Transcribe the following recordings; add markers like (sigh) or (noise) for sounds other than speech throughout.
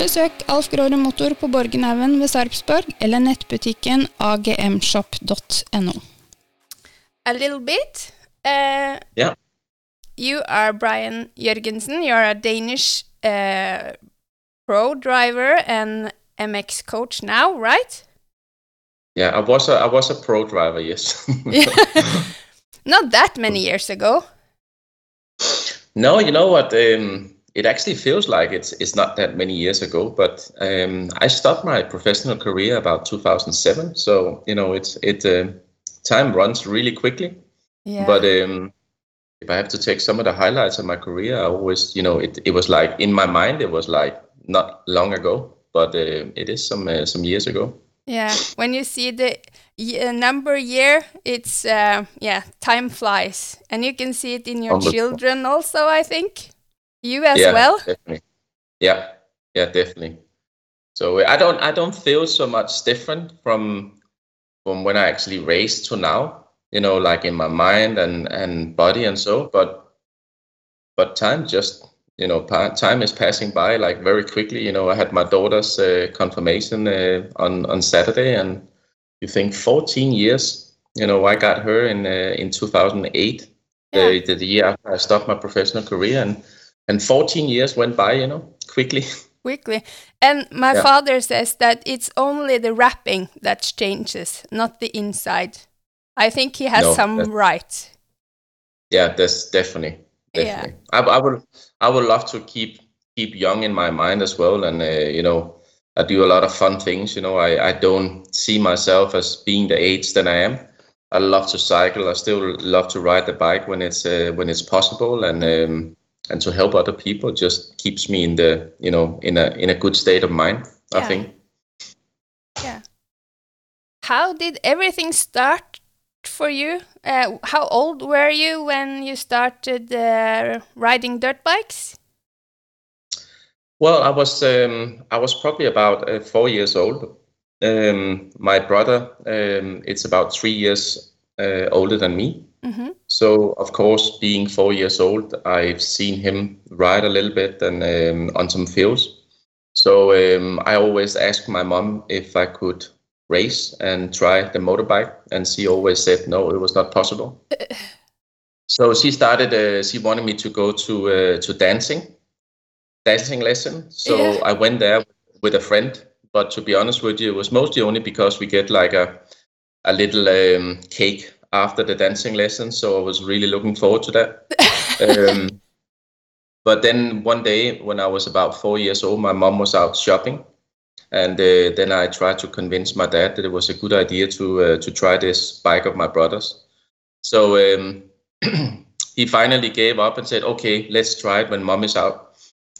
Besøk Alf Gråre Motor på Borgenhaugen ved Sarpsborg eller nettbutikken agmshop.no. A little bit. Uh, yeah. You are Brian Jørgensen. You are a Danish uh, pro driver and MX coach now, right? Yeah, I was a I was a pro driver. Yes. (laughs) (laughs) Not that many years ago. No, you know what? Um, it actually feels like it's it's not that many years ago, but um, I stopped my professional career about 2007. So you know, it's it uh, time runs really quickly. Yeah. But um, if I have to take some of the highlights of my career, I always you know it it was like in my mind it was like not long ago, but uh, it is some uh, some years ago. Yeah, when you see the uh, number year, it's uh, yeah, time flies, and you can see it in your children also. I think. You as yeah, well? Definitely. Yeah, yeah, definitely. So I don't I don't feel so much different from from when I actually raced to now. You know, like in my mind and and body and so. But but time just you know time is passing by like very quickly. You know, I had my daughter's uh, confirmation uh, on on Saturday, and you think 14 years. You know, I got her in uh, in 2008, yeah. the, the year after I stopped my professional career, and and 14 years went by you know quickly. (laughs) Quickly. And my yeah. father says that it's only the wrapping that changes not the inside. I think he has no, some right yeah that's definitely definitely. Yeah. I, I would i would love to keep keep young in my mind as well. And uh, you know i do a lot of fun things you know. I, I don't see myself as being the age that i am. I love to cycle. I still love to ride the bike when it's uh, when it's possible. And um, and to help other people just keeps me in the you know in a in a good state of mind yeah. i think. Yeah. How did everything start for you? Uh, how old were you when you started uh, riding dirt bikes? Well i was um, i was probably about uh, four years old. Um, my brother um, it's about three years uh, older than me mm-hmm. So, of course, being four years old, I've seen him ride a little bit and um, on some fields. So um, I always asked my mom if I could race and try the motorbike, and she always said no, it was not possible. (sighs) so she started. Uh, she wanted me to go to uh, to dancing, dancing lesson. So yeah. I went there with a friend. But to be honest with you, it was mostly only because we get like a a little um, cake after the dancing lesson, so I was really looking forward to that. um, (laughs) but then one day, when I was about four years old, my mom was out shopping, and uh, then I tried to convince my dad that it was a good idea to uh, to try this bike of my brother's. So um, (clears throat) he finally gave up and said, "Okay, let's try it when mom is out."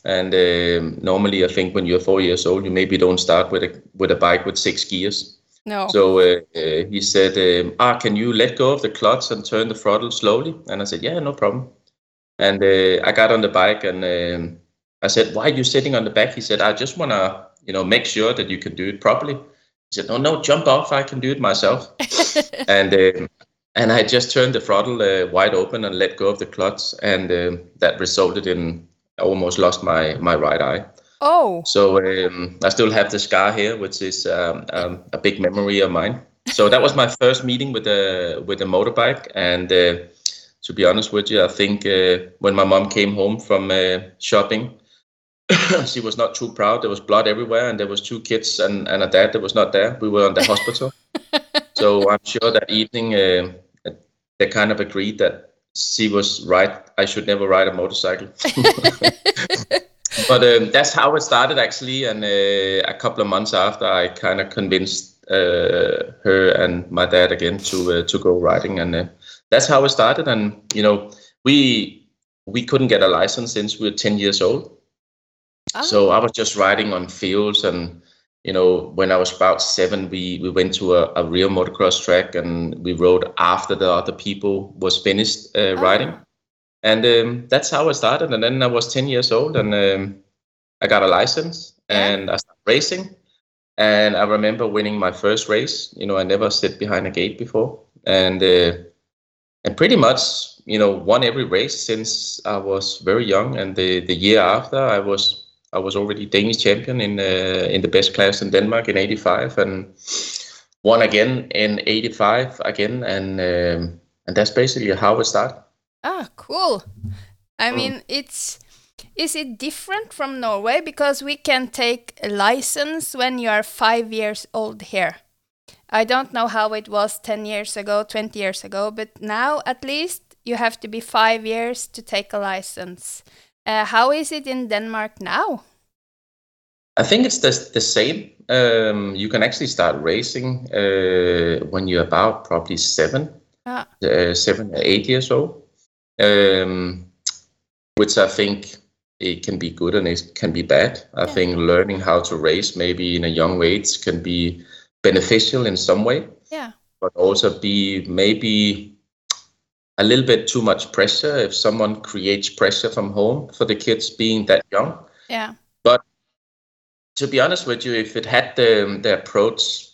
And um, normally, I think when you're four years old, you maybe don't start with a with a bike with six gears. No. So uh, uh, he said, um, "Ah, can you let go of the clutch and turn the throttle slowly?" And I said, "Yeah, no problem." And uh, I got on the bike and um, I said, "Why are you sitting on the back?" He said, "I just wanna, you know, make sure that you can do it properly." He said, "No, no, jump off. I can do it myself." (laughs) and um, and I just turned the throttle uh, wide open and let go of the clutch, and um, that resulted in I almost lost my my right eye. Oh. So um, I still have the scar here, which is um, um, a big memory of mine. So that was my first meeting with a with a motorbike, and uh, to be honest with you, I think uh, when my mom came home from uh, shopping, (coughs) she was not too proud. There was blood everywhere, and there was two kids and, and a dad that was not there. We were in the hospital, (laughs) so I'm sure that evening uh, they kind of agreed that she was right. I should never ride a motorcycle. (laughs) but um, that's how it started actually. And uh, a couple of months after, I kind of convinced uh, her and my dad again to uh, to go riding, and uh, that's how it started. And you know, we we couldn't get a license since we were ten years old. Oh. So I was just riding on fields and you know, when I was about seven, we, we went to a, a real motocross track and we rode after the other people was finished uh, Oh. riding. And um, that's how I started. And then I was 10 years old and um, I got a license and I started racing. And I remember winning my first race. You know, I never sit behind a gate before. And uh, and pretty much, you know, won every race since I was very young. And the, the year after, I was I was already Danish champion in uh, in the best class in Denmark in '85, and won again in '85 again, and um, and that's basically how it started. Ah, cool. I Mm. mean, it's is it different from Norway because we can take a license when you are 5 years old here. I don't know how it was 10 years ago, 20 years ago, but now at least you have to be 5 years to take a license. Uh, how is it in Denmark now? I think it's the, the same. Um, you can actually start racing uh, when you're about probably seven, Ah. uh, seven or eight years old, um, which I think it can be good and it can be bad. I Yeah. think learning how to race maybe in a young age can be beneficial in some way, Yeah. but also be maybe a little bit too much pressure if someone creates pressure from home for the kids being that young Yeah. But to be honest with you, if it had the the approach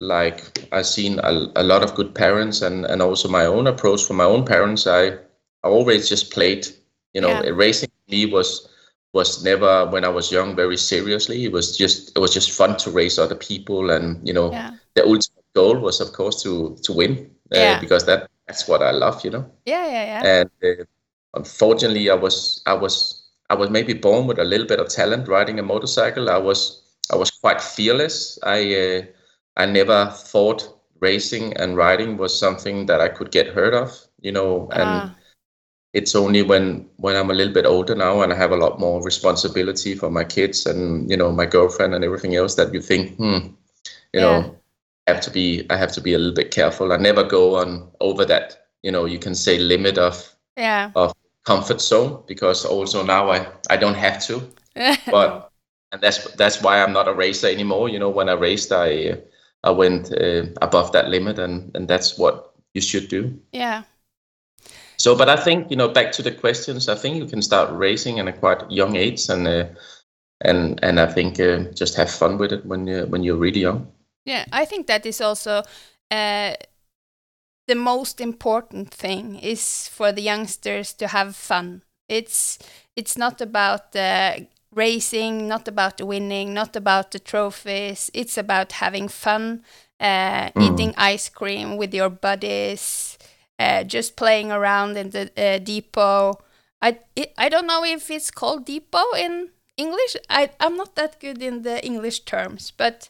like I've seen a, a lot of good parents and and also my own approach from my own parents, I I always just played. You know, Yeah. racing me was was never when I was young very seriously. It was just it was just fun to race other people, and you know Yeah. the ultimate goal was of course to to win uh, Yeah. because that that's what I love. You know Yeah, yeah, yeah. and uh, unfortunately i was i was i was maybe born with a little bit of talent riding a motorcycle i was i was quite fearless i uh, i never thought racing and riding was something that i could get hurt of you know and Ah. It's only when when i'm a little bit older now and i have a lot more responsibility for my kids and you know my girlfriend and everything else that you think hmm you Yeah. know I have to be i have to be a little bit careful i never go on over that you know you can say limit of yeah. of comfort zone because also now I, I don't have to (laughs) but and that's that's why I'm not a racer anymore you know when I raced I I went uh, above that limit and and that's what you should do yeah. So but I think you know back to the questions I think you can start racing at a quite young age and uh, and and I think uh, just have fun with it when you when you're really young Yeah, I think that is also uh, the most important thing is for the youngsters to have fun. It's it's not about uh, racing, not about winning, not about the trophies. It's about having fun, uh, eating ice cream with your buddies, uh, just playing around in the uh, depot. I it, I don't know if it's called depot in English. I I'm not that good in the English terms, but.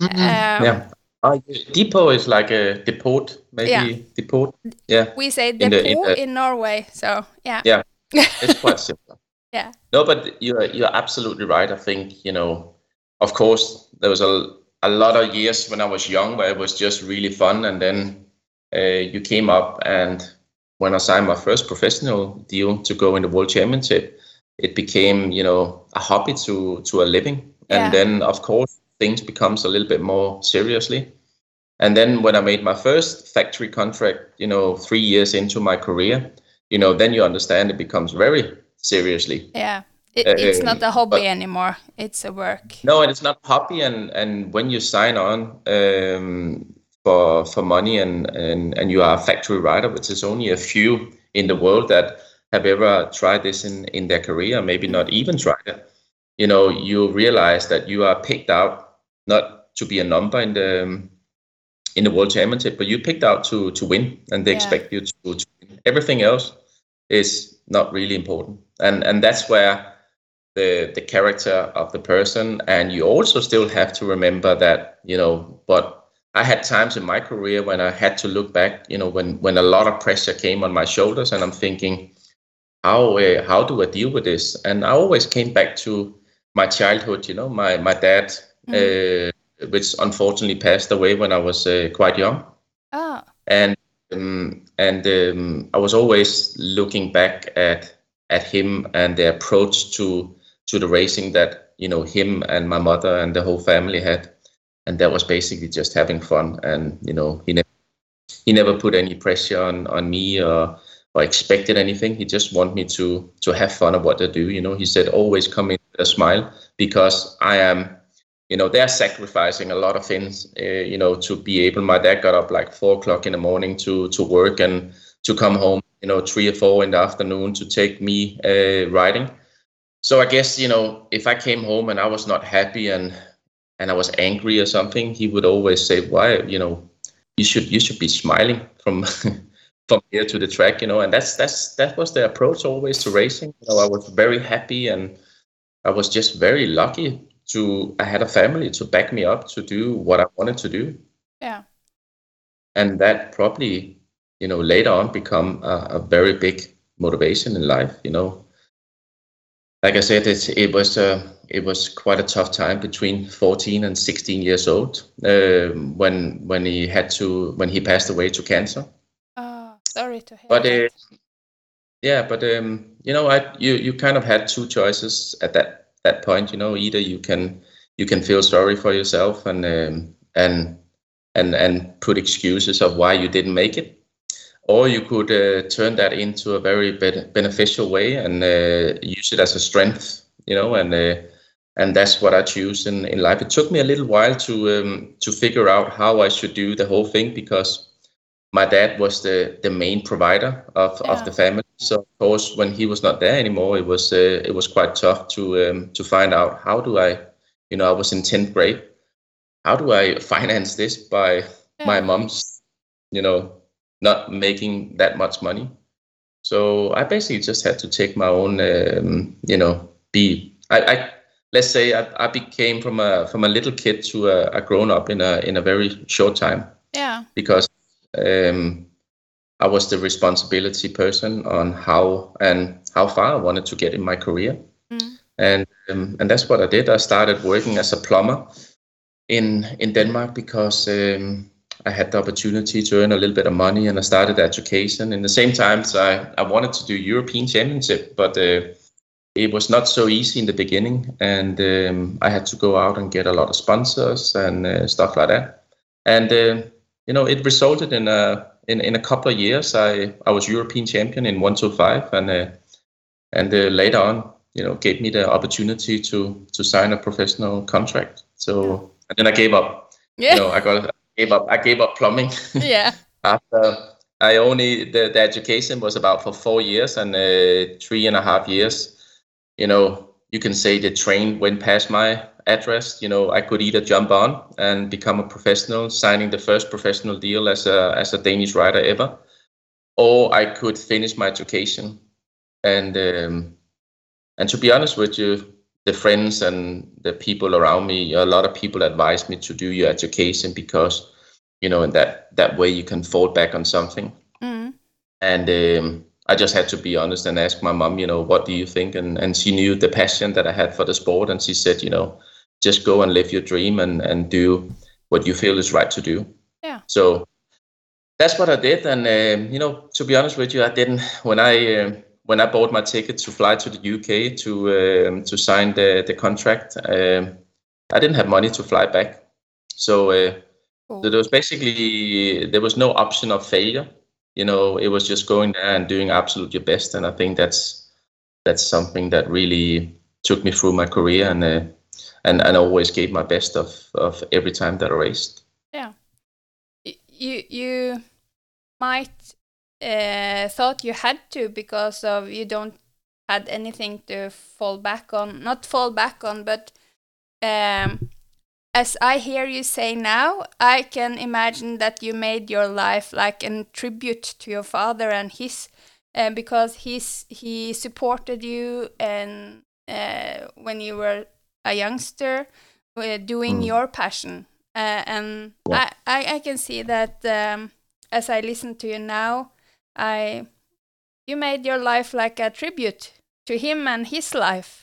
Um, yeah uh, depot is like a depot maybe Yeah. depot yeah We say In the- depot in in, Norway, so yeah. Yeah. (laughs) it's quite simple. Yeah. No, but you're you're absolutely right. I think you know, of course, there was a a lot of years when I was young where it was just really fun, and then you came up and when I signed my first professional deal to go in the World Championship, it became you know a hobby to to a living, and then of course things becomes a little bit more seriously. And then when I made my first factory contract, you know, three years into my career, you know, then you understand it becomes very seriously. Yeah. It, it's Um, not a hobby but- anymore. It's a work. No, and it's not a hobby. And and when you sign on um, for for money and, and and you are a factory rider, which is only a few in the world that have ever tried this in in their career, maybe not even tried it. You know, you realize that you are picked out not to be a number in the in the world championship, but you picked out to to win, and they Yeah. expect you to, to win. Everything else is not really important, and and that's where the the character of the person and you also still have to remember that you know but i had times in my career when i had to look back you know when when a lot of pressure came on my shoulders and i'm thinking how uh, how do i deal with this? And i always came back to my childhood you know my my dad uh, which unfortunately passed away when i was uh, quite young. Oh, and um, and um, I was always looking back at at him and the approach to to the racing that you know him and my mother and the whole family had, and that was basically just having fun. And you know he never he never put any pressure on on me or or expected anything. He just wanted me to to have fun of what I do. You know, he said always come in with a smile because I am you know they're sacrificing a lot of things uh, you know to be able my dad got up like four o'clock in the morning to to work and to come home you know three or four in the afternoon to take me uh, riding so i guess you know if i came home and i was not happy and and i was angry or something he would always say why you know you should you should be smiling from (laughs) from here to the track you know and that's that's that was the approach always to racing you know i was very happy and i was just very lucky to I had a family to back me up to do what I wanted to do, yeah. and that probably you know later on become a, a very big motivation in life. You know, like I said, it it was uh, it was quite a tough time between 14 and 16 years old um, when when he had to when he passed away to cancer. Oh, sorry to hear. But uh, yeah, but um, you know, I you you kind of had two choices at that that point. You know, either you can you can feel sorry for yourself and um, and and and put excuses of why you didn't make it, or you could uh, turn that into a very ben- beneficial way and uh, use it as a strength. You know, and uh, and that's what I choose in, in life. It took me a little while to um, to figure out how I should do the whole thing because my dad was the the main provider of, Yeah. of the family. So of course, when he was not there anymore, it was uh, it was quite tough to um, to find out how do I, you know, I was in tenth grade. How do I (laughs) finance this by my mom's, you know, not making that much money? So I basically just had to take my own, um, you know, be I, I let's say I, I became from a from a little kid to a, a grown up in a in a very short time yeah. because um, I was the responsibility person on how and how far I wanted to get in my career, Mm. and um, and that's what I did. I started working as a plumber in in Denmark because um, I had the opportunity to earn a little bit of money, and I started education. In the same time, so I I wanted to do European Championship, but uh, it was not so easy in the beginning, and um, I had to go out and get a lot of sponsors and uh, stuff like that. And uh, you know, it resulted in a in, in a couple of years. I I was European champion in 125, and uh, and uh, later on, you know, gave me the opportunity to to sign a professional contract. So and then I gave up. Yeah. You know, I got I gave up. I gave up plumbing (laughs) yeah. after I only the, the education was about for four years and uh, three and a half years. You know, you can say the train went past my address. You know, I could either jump on and become a professional, signing the first professional deal as a as a Danish rider ever, or I could finish my education. And um, and to be honest with you, the friends and the people around me, a lot of people advised me to do your education because, you know, in that that way you can fall back on something. Mm. And um, I just had to be honest and ask my mom, you know, what do you think? And and she knew the passion that I had for the sport, and she said, you know, just go and live your dream and and do what you feel is right to do. Yeah. So that's what I did. And uh, you know, to be honest with you, I didn't when I uh, when I bought my ticket to fly to the UK to um, to sign the the contract. Um, I didn't have money to fly back, so, uh, cool. so there was basically there was no option of failure. You know, it was just going there and doing absolute your best, and I think that's that's something that really took me through my career and uh, and and always gave my best of of every time that I raced. Yeah, you you might uh, thought you had to because of you don't had anything to fall back on, not fall back on, but um, as I hear you say now, I can imagine that you made your life like a tribute to your father and his, uh, because he's he supported you and uh, when you were a youngster, uh, doing mm. your passion, uh, and yeah. I, I I can see that um, as I listen to you now, I you made your life like a tribute to him and his life.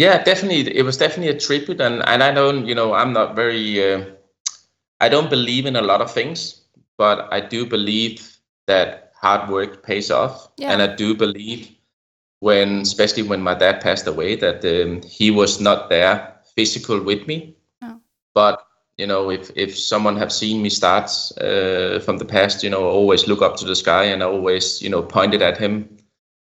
Yeah, definitely. It was definitely a tribute, and and I don't, you know, I'm not very. Uh, I don't believe in a lot of things, but I do believe that hard work pays off, yeah. and I do believe when, especially when my dad passed away, that um, he was not there physical with me, no. but you know, if if someone have seen me start uh, from the past, you know, always look up to the sky and always, you know, pointed at him,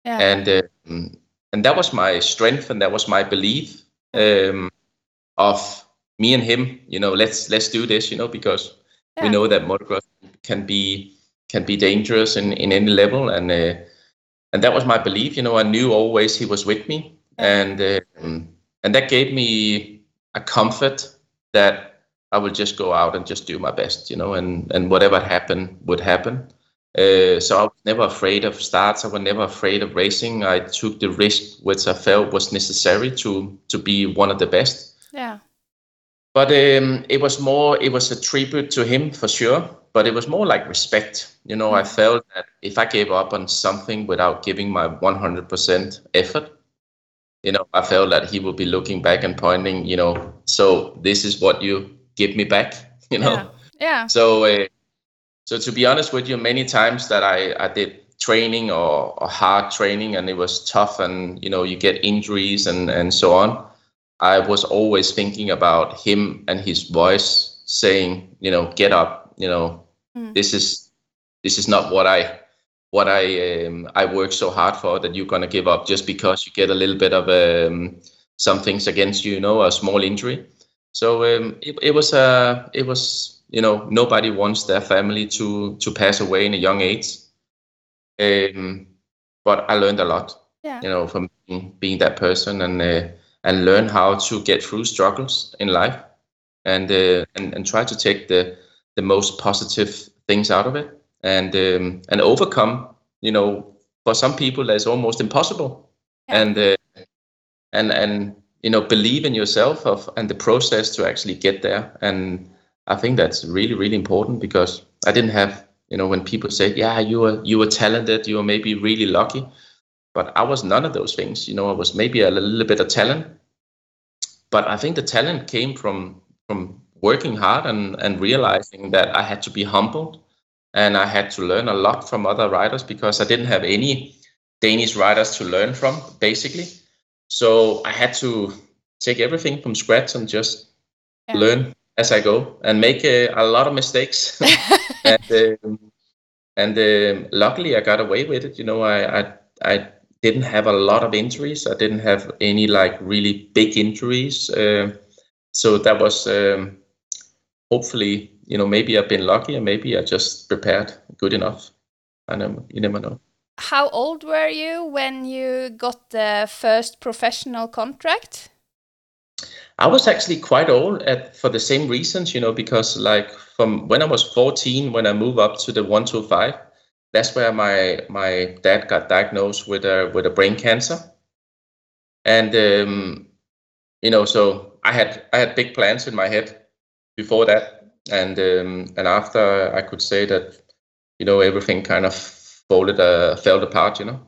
yeah. and um, and that was my strength and that was my belief um, of me and him. You know, let's let's do this. You know, because yeah. we know that motocross can be can be dangerous in in any level, and uh, and that was my belief. You know, I knew always he was with me, and um, and that gave me a comfort that I will just go out and just do my best, you know, and and whatever happened would happen. Uh, so I was never afraid of starts. I was never afraid of racing. I took the risk which I felt was necessary to to be one of the best. Yeah. But um, it was more. It was a tribute to him for sure. But it was more like respect. You know, mm. I felt that if I gave up on something without giving my 100% effort, you know, I felt that he would be looking back and pointing. You know, so this is what you give me back (laughs) you know yeah, yeah. so uh, so to be honest with you many times that i i did training or, or hard training and it was tough and you know you get injuries and and so on i was always thinking about him and his voice saying you know get up you know mm. this is this is not what i what i um, i work so hard for that you're going to give up just because you get a little bit of um, some things against you you know a small injury so um, it, it was a uh, it was you know nobody wants their family to to pass away in a young age. Um, but I learned a lot, yeah. you know, from being, being that person and uh, and learn how to get through struggles in life, and uh, and and try to take the the most positive things out of it, and um, and overcome. You know, for some people, that's almost impossible, yeah. and uh, and and you know believe in yourself of and the process to actually get there and i think that's really really important because i didn't have you know when people say yeah you were you were talented you were maybe really lucky but i was none of those things you know i was maybe a little bit of talent. But i think the talent came from from working hard and and realizing that i had to be humbled and i had to learn a lot from other writers because i didn't have any danish writers to learn from basically. So I had to take everything from scratch and just yeah. learn as I go and make uh, a lot of mistakes. (laughs) and um, and um, luckily I got away with it. You know, I, I I didn't have a lot of injuries. I didn't have any like really big injuries. Uh, so that was um, hopefully you know maybe I've been lucky and maybe I just prepared good enough. I know you never know how old were you when you got the first professional contract? I was actually quite old at, for the same reasons, you know, because like from when I was 14, when I moved up to the 125, that's where my my dad got diagnosed with a with a brain cancer, and um, you know, so I had I had big plans in my head before that, and um, and after I could say that, you know, everything kind of folded, uh, fell apart, you know.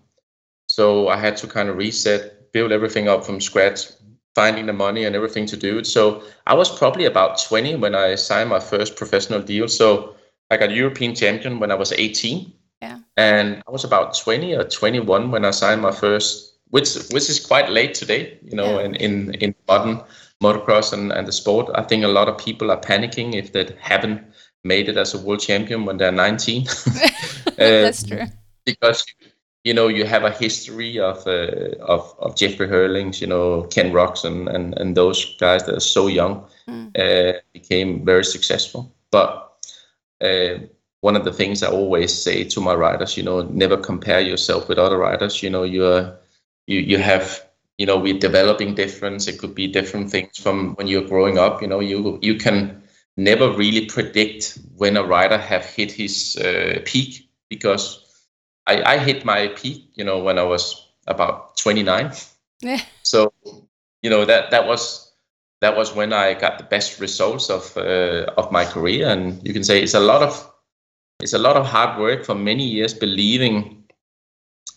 So I had to kind of reset, build everything up from scratch, finding the money and everything to do it. So I was probably about 20 when I signed my first professional deal. So I got European champion when I was 18. Yeah. And I was about 20 or 21 when I signed my first, which which is quite late today, you know, Yeah. in, in, in modern motocross and, and the sport. I think a lot of people are panicking if they haven't made it as a world champion when they're 19. (laughs) That's (laughs) true. because you know you have a history of uh, of of Jeffrey Herlings, you know Ken Roczen and and and those guys that are so young Mm. uh, became very successful. But uh, one of the things I always say to my riders, you know, never compare yourself with other riders. You know, you're you you have you know we're developing difference. It could be different things from when you're growing up. You know, you you can never really predict when a rider have hit his uh, peak because I, I hit my peak, you know, when I was about 29. Yeah. So, you know, that that was that was when I got the best results of uh, of my career, and you can say it's a lot of it's a lot of hard work for many years, believing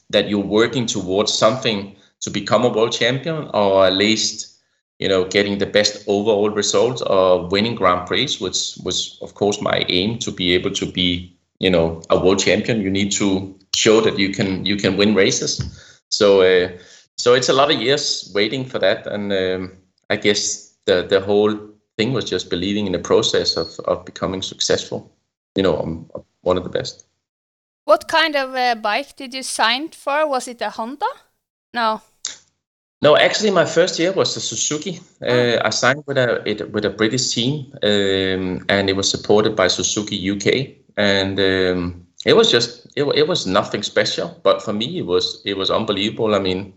that you're working towards something to become a world champion, or at least you know getting the best overall result or winning Grand Prix, which was of course my aim to be able to be you know a world champion. You need to show that you can you can win races. So uh, so it's a lot of years waiting for that, and um, I guess the the whole thing was just believing in the process of of becoming successful. You know, I'm, I'm one of the best. What kind of uh, bike did you sign for? Was it a Honda? No. No, actually, my first year was the Suzuki. Uh, I signed with a it, with a British team, um, and it was supported by Suzuki UK, and um, it was just it, it was nothing special. But for me, it was it was unbelievable. I mean,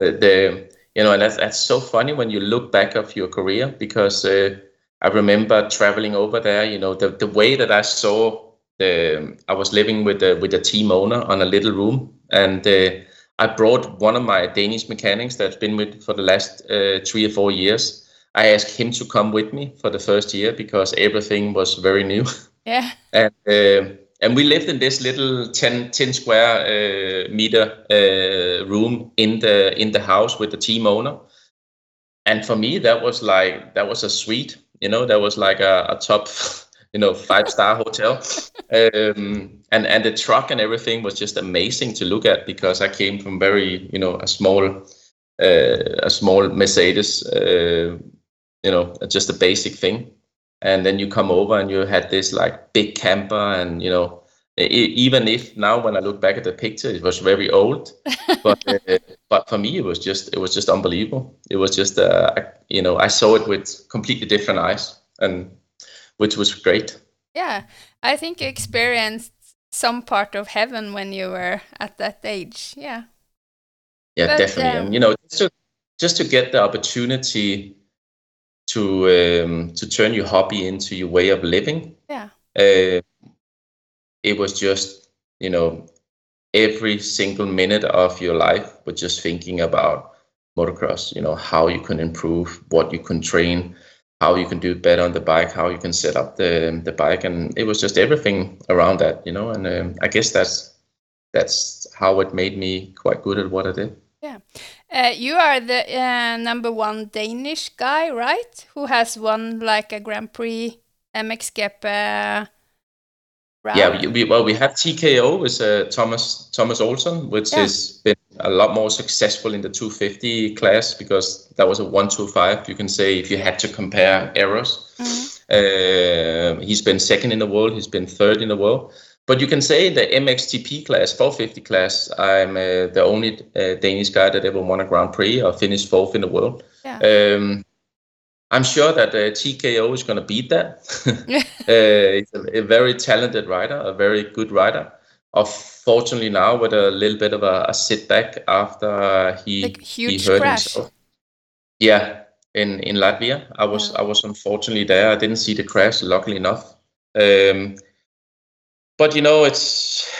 the, the you know, and that's that's so funny when you look back of your career because uh, I remember traveling over there. You know, the the way that I saw the I was living with the with the team owner on a little room, and uh, I brought one of my Danish mechanics that's been with for the last uh, three or four years. I asked him to come with me for the first year because everything was very new, Yeah. (laughs) and uh, and we lived in this little 10, 10 square uh, meter uh, room in the in the house with the team owner. And for me, that was like that was a suite. You know, that was like a, a top, (laughs) you know, five star hotel. Um, and and the truck and everything was just amazing to look at because I came from very, you know, a small, uh, a small Mercedes, uh, you know, just a basic thing. And then you come over and you had this like big camper, and you know, e- even if now when I look back at the picture, it was very old, (laughs) but uh, but for me it was just it was just unbelievable. It was just uh, I- you know I saw it with completely different eyes, and which was great. Yeah. I think you experienced some part of heaven when you were at that age. Yeah. Yeah, But, definitely. um, and you know, just to just to get the opportunity to um, to turn your hobby into your way of living. Yeah. Uh, it was just you know every single minute of your life was just thinking about motocross. You know how you can improve, what you can train, how you can do better on the bike, how you can set up the the bike, and it was just everything around that. You know, and um, I guess that's that's how it made me quite good at what I did. Uh, you are the uh, number one Danish guy, right? Who has won like a Grand Prix MXGP uh, round? Yeah, we, we, well, we have TKO with uh, Thomas Thomas Olsen, which Yeah. has been a lot more successful in the 250 class because that was a 125. You can say if you had to compare errors, Mhm. uh, he's been second in the world, he's been third in the world. But you can say the MXGP class, 450 class, I'm uh, the only uh, Danish guy that ever won a Grand Prix or finished fourth in the world. Yeah. Um, I'm sure that uh, TKO is going to beat that. (laughs) (laughs) uh, he's a, a very talented rider, a very good rider. Unfortunately, now with a little bit of a, a setback after he Like huge he hurt crash. himself. Yeah, in in Latvia, I was Yeah. I was unfortunately there. I didn't see the crash, luckily enough. Um, but you know, it's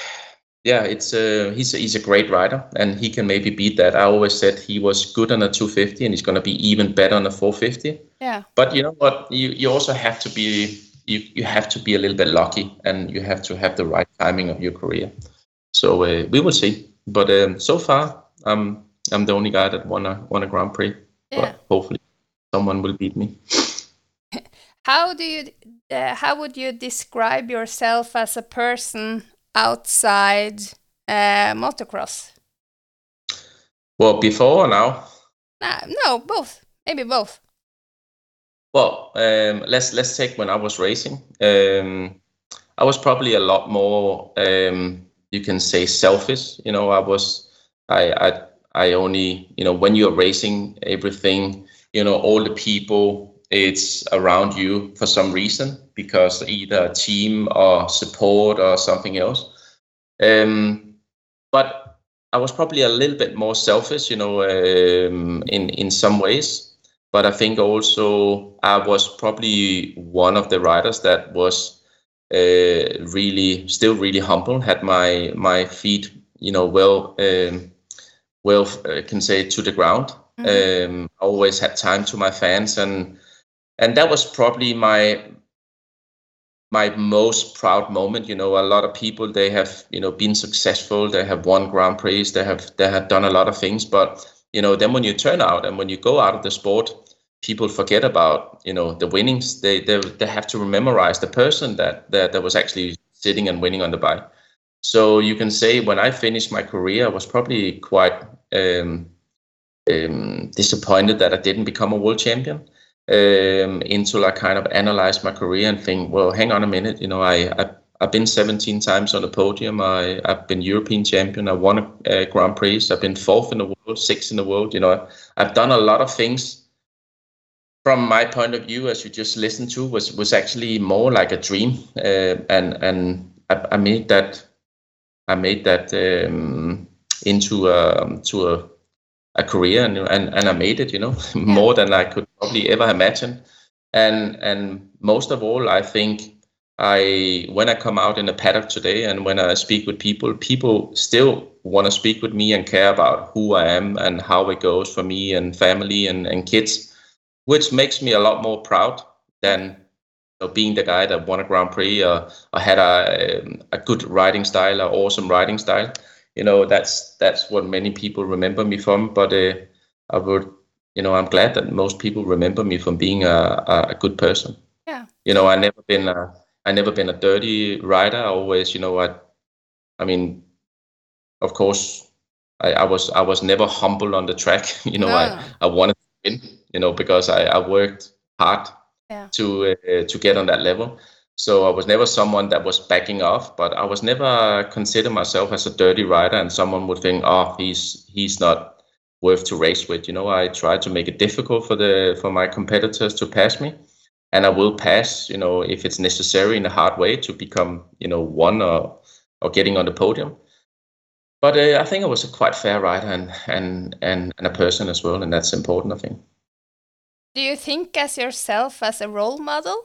yeah, it's uh, he's a, he's a great rider, and he can maybe beat that. I always said he was good on a 250, and he's going to be even better on a 450. Yeah. But you know what? You you also have to be you you have to be a little bit lucky, and you have to have the right timing of your career. So uh, we will see. But um, so far, I'm I'm the only guy that won a won a Grand Prix. Yeah. But hopefully, someone will beat me. How do you uh, how would you describe yourself as a person outside uh, motocross? Well, before or now? Nah, no, both. Maybe both. Well, um, let's let's take when I was racing. Um, I was probably a lot more, um, you can say, selfish. You know, I was, I, I, I only, you know, when you're racing, everything, you know, all the people, it's around you for some reason because either a team or support or something else. Um, but I was probably a little bit more selfish, you know, um, in in some ways. But I think also I was probably one of the riders that was uh, really still really humble. Had my my feet, you know, well um, well uh, can say to the ground. Mm-hmm. Um, always had time to my fans and and that was probably my my most proud moment. You know a lot of people they have you know been successful. They have won grand prix. They have they have done a lot of things. But you know then when you turn out and when you go out of the sport people forget about you know the winnings. They they, they have to memorize the person that, that that was actually sitting and winning on the bike. So you can say when i finished my career i was probably quite um, um, disappointed that i didn't become a world champion um, into like kind of analyze my career and think, well, hang on a minute, you know, I, I I've been 17 times on the podium. I, I've been European champion. I won a, a Grand Prix. I've been fourth in the world, sixth in the world. You know, I've done a lot of things. From my point of view, as you just listened to, was was actually more like a dream, uh, and and I, I, made that I made that um, into a to a a career and, and, and I made it, you know, (laughs) more than I could probably ever imagine. And and most of all, I think I when I come out in the paddock today and when I speak with people, people still want to speak with me and care about who I am and how it goes for me and family and, and kids, which makes me a lot more proud than you know, being the guy that won a Grand Prix or, or had a, um, a good riding style or awesome riding style you know that's that's what many people remember me from but uh, i would you know i'm glad that most people remember me from being a, a good person. Yeah. You know i never been a i never been a dirty rider. I always you know i i mean of course I, I was i was never humble on the track. (laughs) You know i ah. i wanted to win you know because i i worked hard yeah. to uh, to get on that level so I was never someone that was backing off, but I was never consider myself as a dirty rider, and someone would think, "Oh, he's he's not worth to race with." You know, I tried to make it difficult for the for my competitors to pass me, and I will pass. You know, if it's necessary in a hard way to become, you know, one or or getting on the podium. But uh, I think I was a quite fair rider and, and and and a person as well, and that's important. I think. Do you think as yourself as a role model?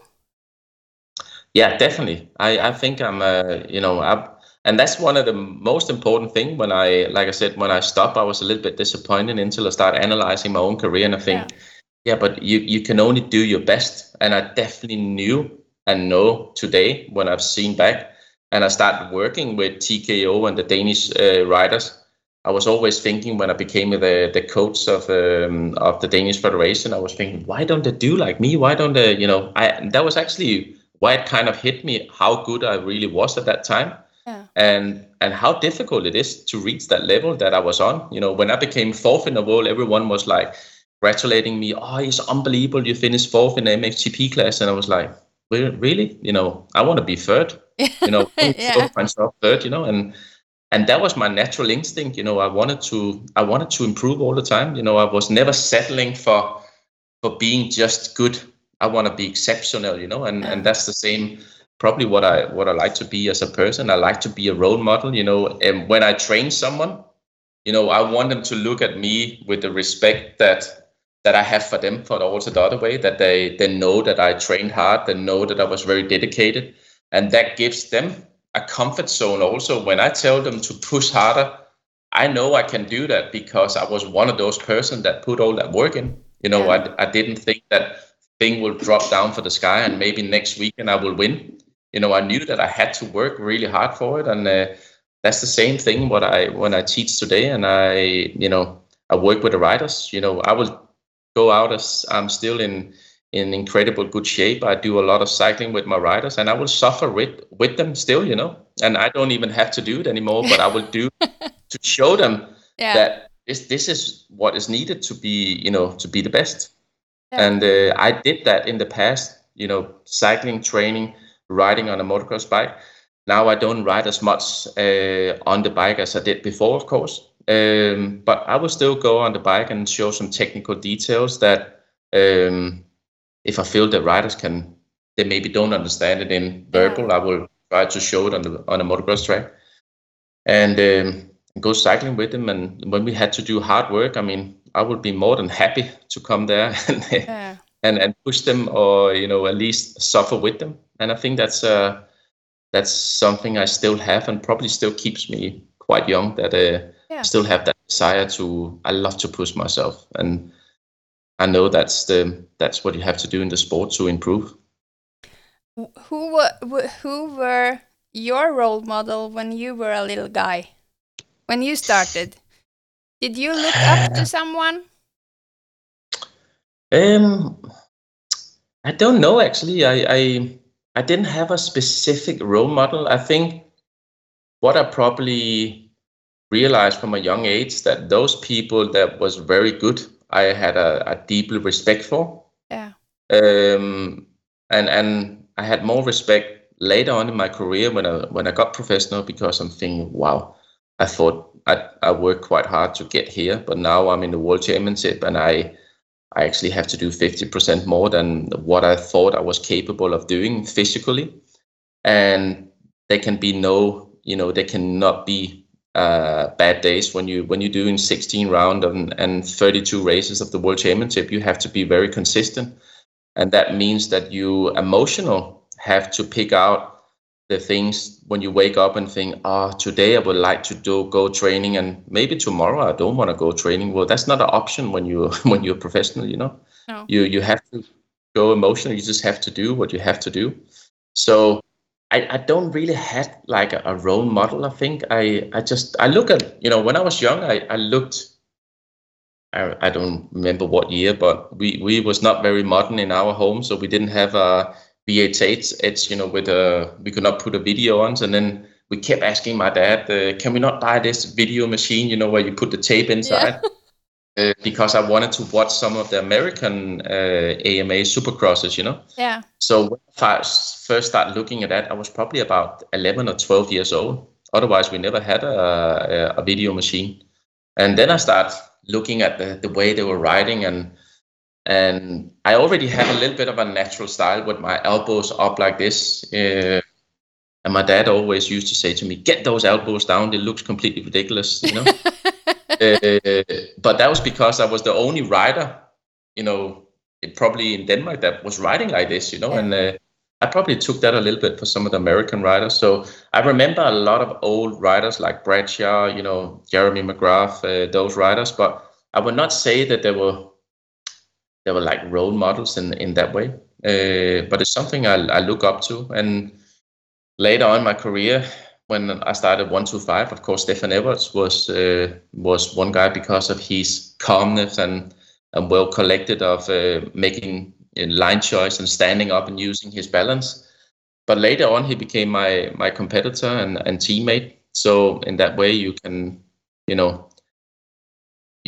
Yeah, definitely. I, I think I'm, uh, you know, I, and that's one of the most important thing when I, like I said, when I stopped, I was a little bit disappointed until I started analyzing my own career, and I think, yeah, yeah but you you can only do your best, and I definitely knew and know today when I've seen back, and I started working with TKO and the Danish uh, riders. I was always thinking when I became the the coach of um, of the Danish Federation, I was thinking, why don't they do like me? Why don't they, you know? I that was actually why it kind of hit me how good I really was at that time. Yeah. And and how difficult it is to reach that level that I was on. You know, when I became fourth in the world, everyone was like congratulating me. Oh, it's unbelievable! You finished fourth in the MXGP class, and I was like, really? You know, I want to be third. (laughs) You know, yeah. (laughs) myself third. You know, and and that was my natural instinct. You know, I wanted to I wanted to improve all the time. You know, I was never settling for for being just good I want to be exceptional, you know, and and that's the same probably what I what I like to be as a person. I like to be a role model, you know, and when I train someone, you know, I want them to look at me with the respect that that I have for them, for also the other way, that they they know that I trained hard, they know that I was very dedicated, and that gives them a comfort zone also when I tell them to push harder. I know I can do that because I was one of those person that put all that work in. You know, yeah. I I didn't think that thing will drop down for the sky and maybe next weekend I will win. You know, I knew that I had to work really hard for it, and uh, that's the same thing what I when I teach today, and I you know I work with the riders. You know, I will go out as I'm still in in incredible good shape. I do a lot of cycling with my riders, and I will suffer with with them still, you know. And I don't even have to do it anymore, but I will do (laughs) to show them yeah. that this this is what is needed to be, you know, to be the best. Yeah. And uh, I did that in the past, you know, cycling, training, riding on a motocross bike. Now I don't ride as much uh, on the bike as I did before, of course. Um, but I will still go on the bike and show some technical details that um, if I feel the riders can, they maybe don't understand it in verbal, yeah. I will try to show it on the on a motocross track, and um, go cycling with them. And when we had to do hard work, I mean, I would be more than happy to come there (laughs) and yeah. and, and push them, or you know, at least suffer with them. And I think that's uh, that's something I still have, and probably still keeps me quite young. That uh, yeah. still have that desire to. I love to push myself and I know that's the that's what you have to do in the sport to improve. Who were who were your role model when you were a little guy? When you started, did you look up (sighs) to someone? Um, I don't know actually. I I I didn't have a specific role model. I think what I probably realized from a young age that those people that was very good I had a, a deep respect for. Yeah. Um, and and I had more respect later on in my career when I when I got professional because I'm thinking, wow, I thought I I worked quite hard to get here, but now I'm in the world championship and I I actually have to do 50% more than what I thought I was capable of doing physically. And there can be no, you know, there cannot be uh, bad days when you when you're doing 16 round and, and 32 races of the world championship you have to be very consistent and that means that you emotional have to pick out the things when you wake up and think oh today i would like to do go training and maybe tomorrow i don't want to go training well that's not an option when you (laughs) when you're professional you know no. you you have to go emotional you just have to do what you have to do so I, I don't really had like a, a, role model. I think I, I just I look at you know when I was young I, I looked I, I don't remember what year but we, we was not very modern in our home so we didn't have a VH8 it's you know with a we could not put a video on and then we kept asking my dad uh, can we not buy this video machine you know where you put the tape inside yeah. Uh, because I wanted to watch some of the American uh, AMA supercrosses, you know. Yeah. So when I first started looking at that, I was probably about 11 or 12 years old. Otherwise, we never had a, a video machine. And then I started looking at the, the way they were riding and and I already have a little bit of a natural style with my elbows up like this. Uh, and my dad always used to say to me, "Get those elbows down. It looks completely ridiculous," you know. (laughs) uh, but that was because I was the only rider, you know, probably in Denmark that was riding like this, you know, yeah. and uh, I probably took that a little bit for some of the American riders. So I remember a lot of old riders like Bradshaw, you know, Jeremy McGrath, uh, those riders, but I would not say that they were they were like role models in in that way. Uh, but it's something I, I look up to, and later on in my career, when I started one two five, of course, Stefan Everts was uh, was one guy because of his calmness and and well collected of uh, making line choice and standing up and using his balance. But later on, he became my my competitor and, and teammate. So in that way, you can, you know,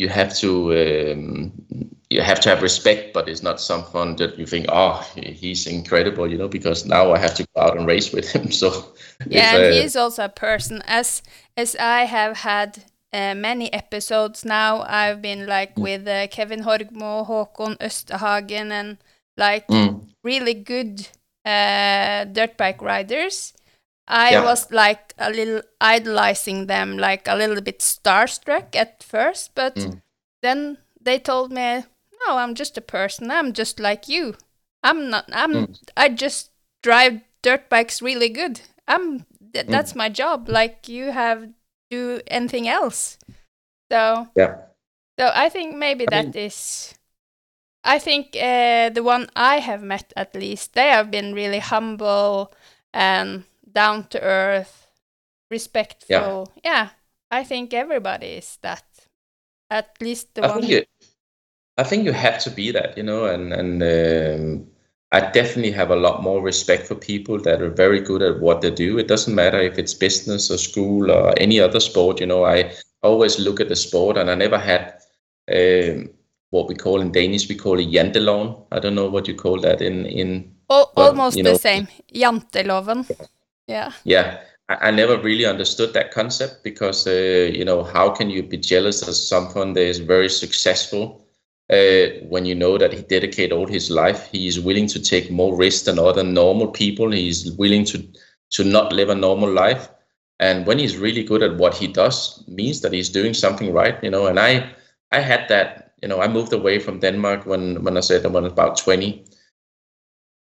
you have to um, you have to have respect, but it's not someone that you think, oh, he's incredible, you know, because now I have to go out and race with him. (laughs) So yeah, and uh, he is also a person. As as I have had uh, many episodes now, I've been like mm. with uh, Kevin Horgmo, Håkon Østerhagen, and like mm. really good uh, dirt bike riders. I yeah. was like a little idolizing them, like a little bit starstruck at first, but mm. then they told me no, I'm just a person. I'm just like you. I'm not. I'm. Mm. I just drive dirt bikes really good. I'm. Th- mm. that's mm. my job. Like you have do anything else. So yeah. So I think maybe I that mean, is. I think uh, the one I have met, at least, they have been really humble and down to earth, respectful. Yeah. yeah, I think everybody is that. At least the I one. Think it, I think you have to be that, you know, and and um, I definitely have a lot more respect for people that are very good at what they do. It doesn't matter if it's business or school or any other sport. You know, I always look at the sport, and I never had um, what we call in Danish we call it janteloven. I don't know what you call that in in. almost you know, the same, janteloven. Yeah. Yeah. I, I never really understood that concept because uh, you know how can you be jealous of someone that is very successful uh, when you know that he dedicated all his life, he is willing to take more risk than other normal people. He's willing to to not live a normal life, and when he's really good at what he does, means that he's doing something right. You know, and I I had that. You know, I moved away from Denmark when when I said I was about twenty,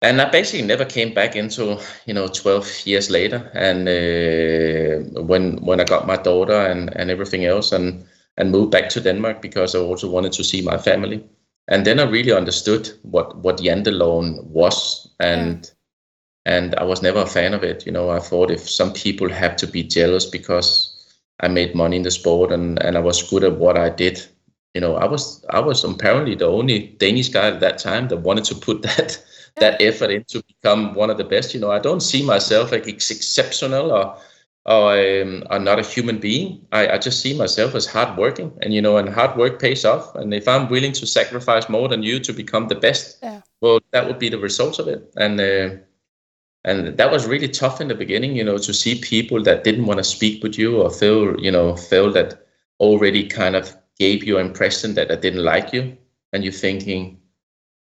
and I basically never came back into you know 12 years later. And uh, when when I got my daughter and and everything else, and and moved back to Denmark because I also wanted to see my family. And then I really understood what what janteloven was, and yeah. and I was never a fan of it. You know, I thought if some people have to be jealous because I made money in the sport and and I was good at what I did, you know, I was I was apparently the only Danish guy at that time that wanted to put (laughs) that that effort in to become one of the best. You know, I don't see myself like exceptional or or um, I'm not a human being. I, I just see myself as hardworking, and you know, and hard work pays off. And if I'm willing to sacrifice more than you to become the best, yeah. well, that would be the result of it. And uh, and that was really tough in the beginning, you know, to see people that didn't want to speak with you or feel, you know, feel that already kind of gave you an impression that I didn't like you, and you're thinking,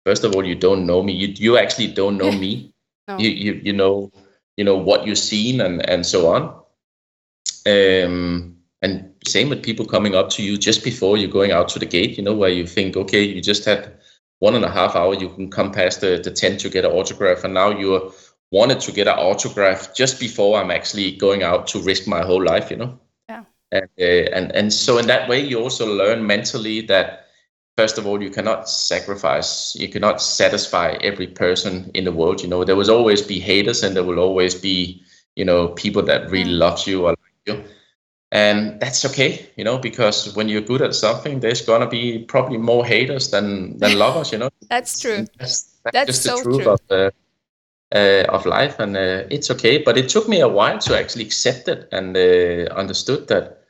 first of all, you don't know me. You you actually don't know me. (laughs) No. You you you know you know what you've seen and and so on um, and same with people coming up to you just before you're going out to the gate, you know, where you think, okay, you just had one and a half hour, you can come past the, the tent to get an autograph, and now you're wanted to get an autograph just before I'm actually going out to risk my whole life, you know. Yeah. And uh, and and so in that way, you also learn mentally that first of all, you cannot sacrifice, you cannot satisfy every person in the world. You know, there will always be haters, and there will always be you know people that really loves you or like you. And that's okay, you know, because when you're good at something, there's gonna be probably more haters than than (laughs) lovers, you know. that's true. That's, that's, that's just so the truth true. of the uh, of life, and uh, it's okay. But it took me a while to actually accept it and uh, understood that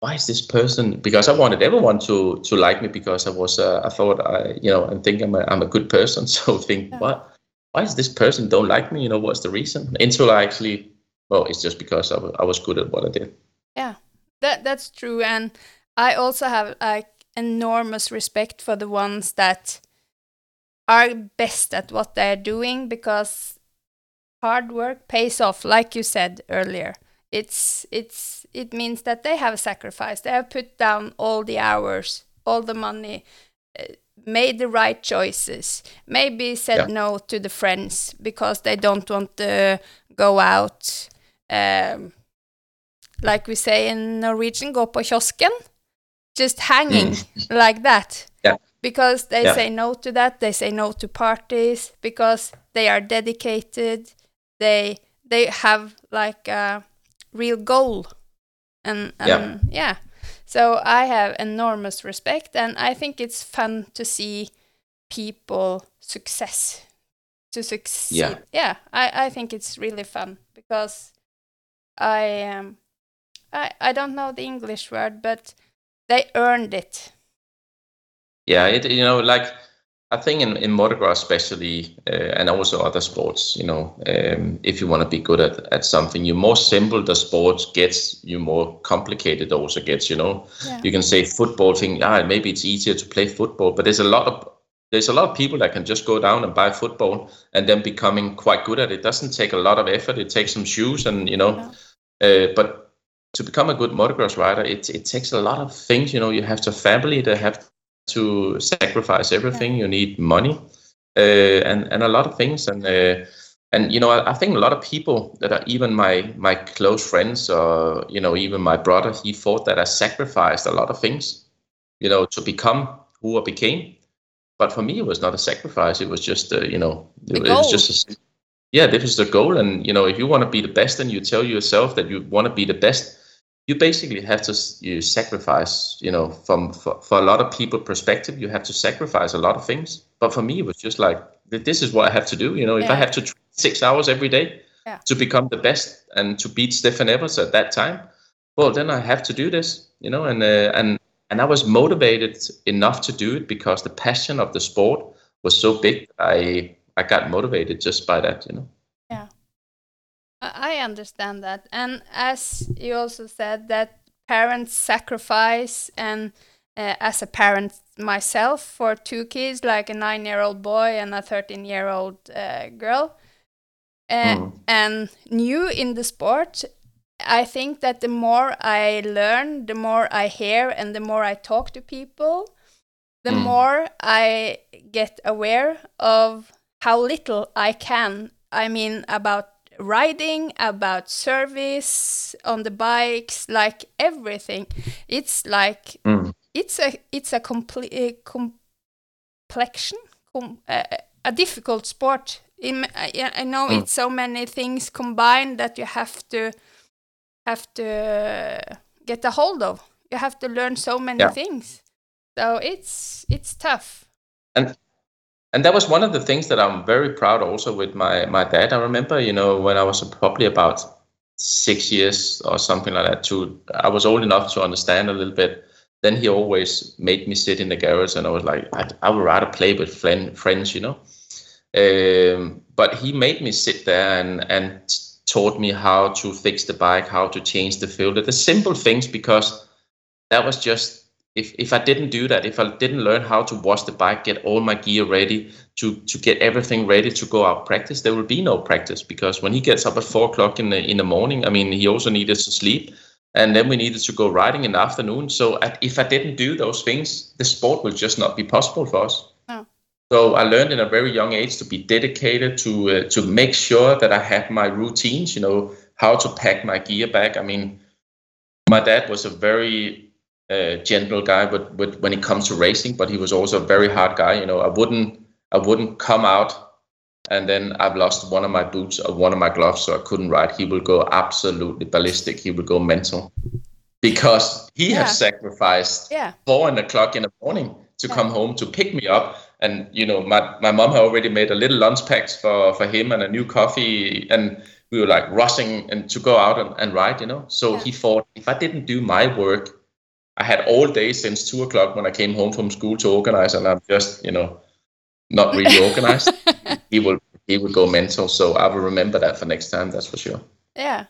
why is this person? Because I wanted everyone to to like me because I was uh, I thought I you know and think I'm a, I'm a good person. (laughs) So think yeah. what why is this person don't like me? You know what's the reason? Until I actually well, it's just because I, w- I was good at what I did. Yeah, that that's true, and I also have like enormous respect for the ones that are best at what they're doing because hard work pays off, like you said earlier. It's it's it means that they have sacrificed. They have put down all the hours, all the money, uh, made the right choices. Maybe said yeah. no to the friends because they don't want to go out um, like we say in Norwegian, go på kiosken, just hanging mm. (laughs) like that. Yeah. Because they yeah. say no to that, they say no to parties because they are dedicated. They they have like a real goal, and, and yeah. yeah. So I have enormous respect, and I think it's fun to see people success to succeed. Yeah, yeah. I I think it's really fun because I um, I I don't know the English word, but they earned it. Yeah, it you know like I think in, in motocross especially, uh, and also other sports, you know, um, if you want to be good at, at something, you more simple the sport gets, you more complicated also gets. You know, yeah. you can say football thing. Ah, maybe it's easier to play football, but there's a lot of there's a lot of people that can just go down and buy football and then becoming quite good at it. it doesn't take a lot of effort. It takes some shoes and you know. Yeah uh, but to become a good motocross rider, it it takes a lot of things. You know, you have to family, they have to sacrifice everything. Yeah. You need money, uh, and and a lot of things. And uh, and you know, I, I, think a lot of people that are even my my close friends, or you know, even my brother, he thought that I sacrificed a lot of things, you know, to become who I became. But for me, it was not a sacrifice. It was just, uh, you know, it, it was just a yeah, this is the goal. And you know, if you want to be the best, and you tell yourself that you want to be the best, you basically have to you sacrifice you know from for, for a lot of people perspective you have to sacrifice a lot of things but for me it was just like this is what i have to do you know if yeah. i have to train six hours every day yeah. to become the best and to beat stefan everts at that time well then i have to do this you know and uh, and and i was motivated enough to do it because the passion of the sport was so big i i got motivated just by that you know I understand that. And as you also said, that parents sacrifice, and uh, as a parent myself for two kids, like a nine year old boy and a 13 year old uh, girl, uh, mm. and new in the sport, I think that the more I learn, the more I hear, and the more I talk to people, the mm. more I get aware of how little I can. I mean, about riding, about service on the bikes, like everything. It's like mm. it's a it's a complete complexion, com, uh, a difficult sport. In, I, I know mm. it's so many things combined that you have to have to get a hold of. You have to learn so many yeah. things. So it's it's tough. And and that was one of the things that I'm very proud also with my my dad. I remember, you know, when I was probably about six years or something like that. To I was old enough to understand a little bit. Then he always made me sit in the garage, and I was like, I, I would rather play with friends, you know. Um, but he made me sit there and and taught me how to fix the bike, how to change the filter, the simple things, because that was just if if I didn't do that, if I didn't learn how to wash the bike, get all my gear ready, to to get everything ready to go out practice, there will be no practice because when he gets up at four o'clock in the in the morning, I mean, he also needed to sleep, and then we needed to go riding in the afternoon. So if I didn't do those things, the sport will just not be possible for us. So I learned in a very young age to be dedicated to uh, to make sure that I had my routines. You know how to pack my gear bag. I mean, my dad was a very uh, gentle guy, but, but when it comes to racing, but he was also a very hard guy. You know, I wouldn't I wouldn't come out and then I've lost one of my boots or one of my gloves, so I couldn't ride. He will go absolutely ballistic. He will go mental because he yeah. has sacrificed yeah. four o'clock in the morning to yeah. come home to pick me up. And you know, my my mom had already made a little lunch packs for for him and a new coffee, and we were like rushing and to go out and, and ride. You know, so he thought if I didn't do my work I had all day since two o'clock when I came home from school to organize, and I'm just, you know, not really (laughs) organized. he will he will go mental. So I will remember that for next time. That's for sure. Yeah,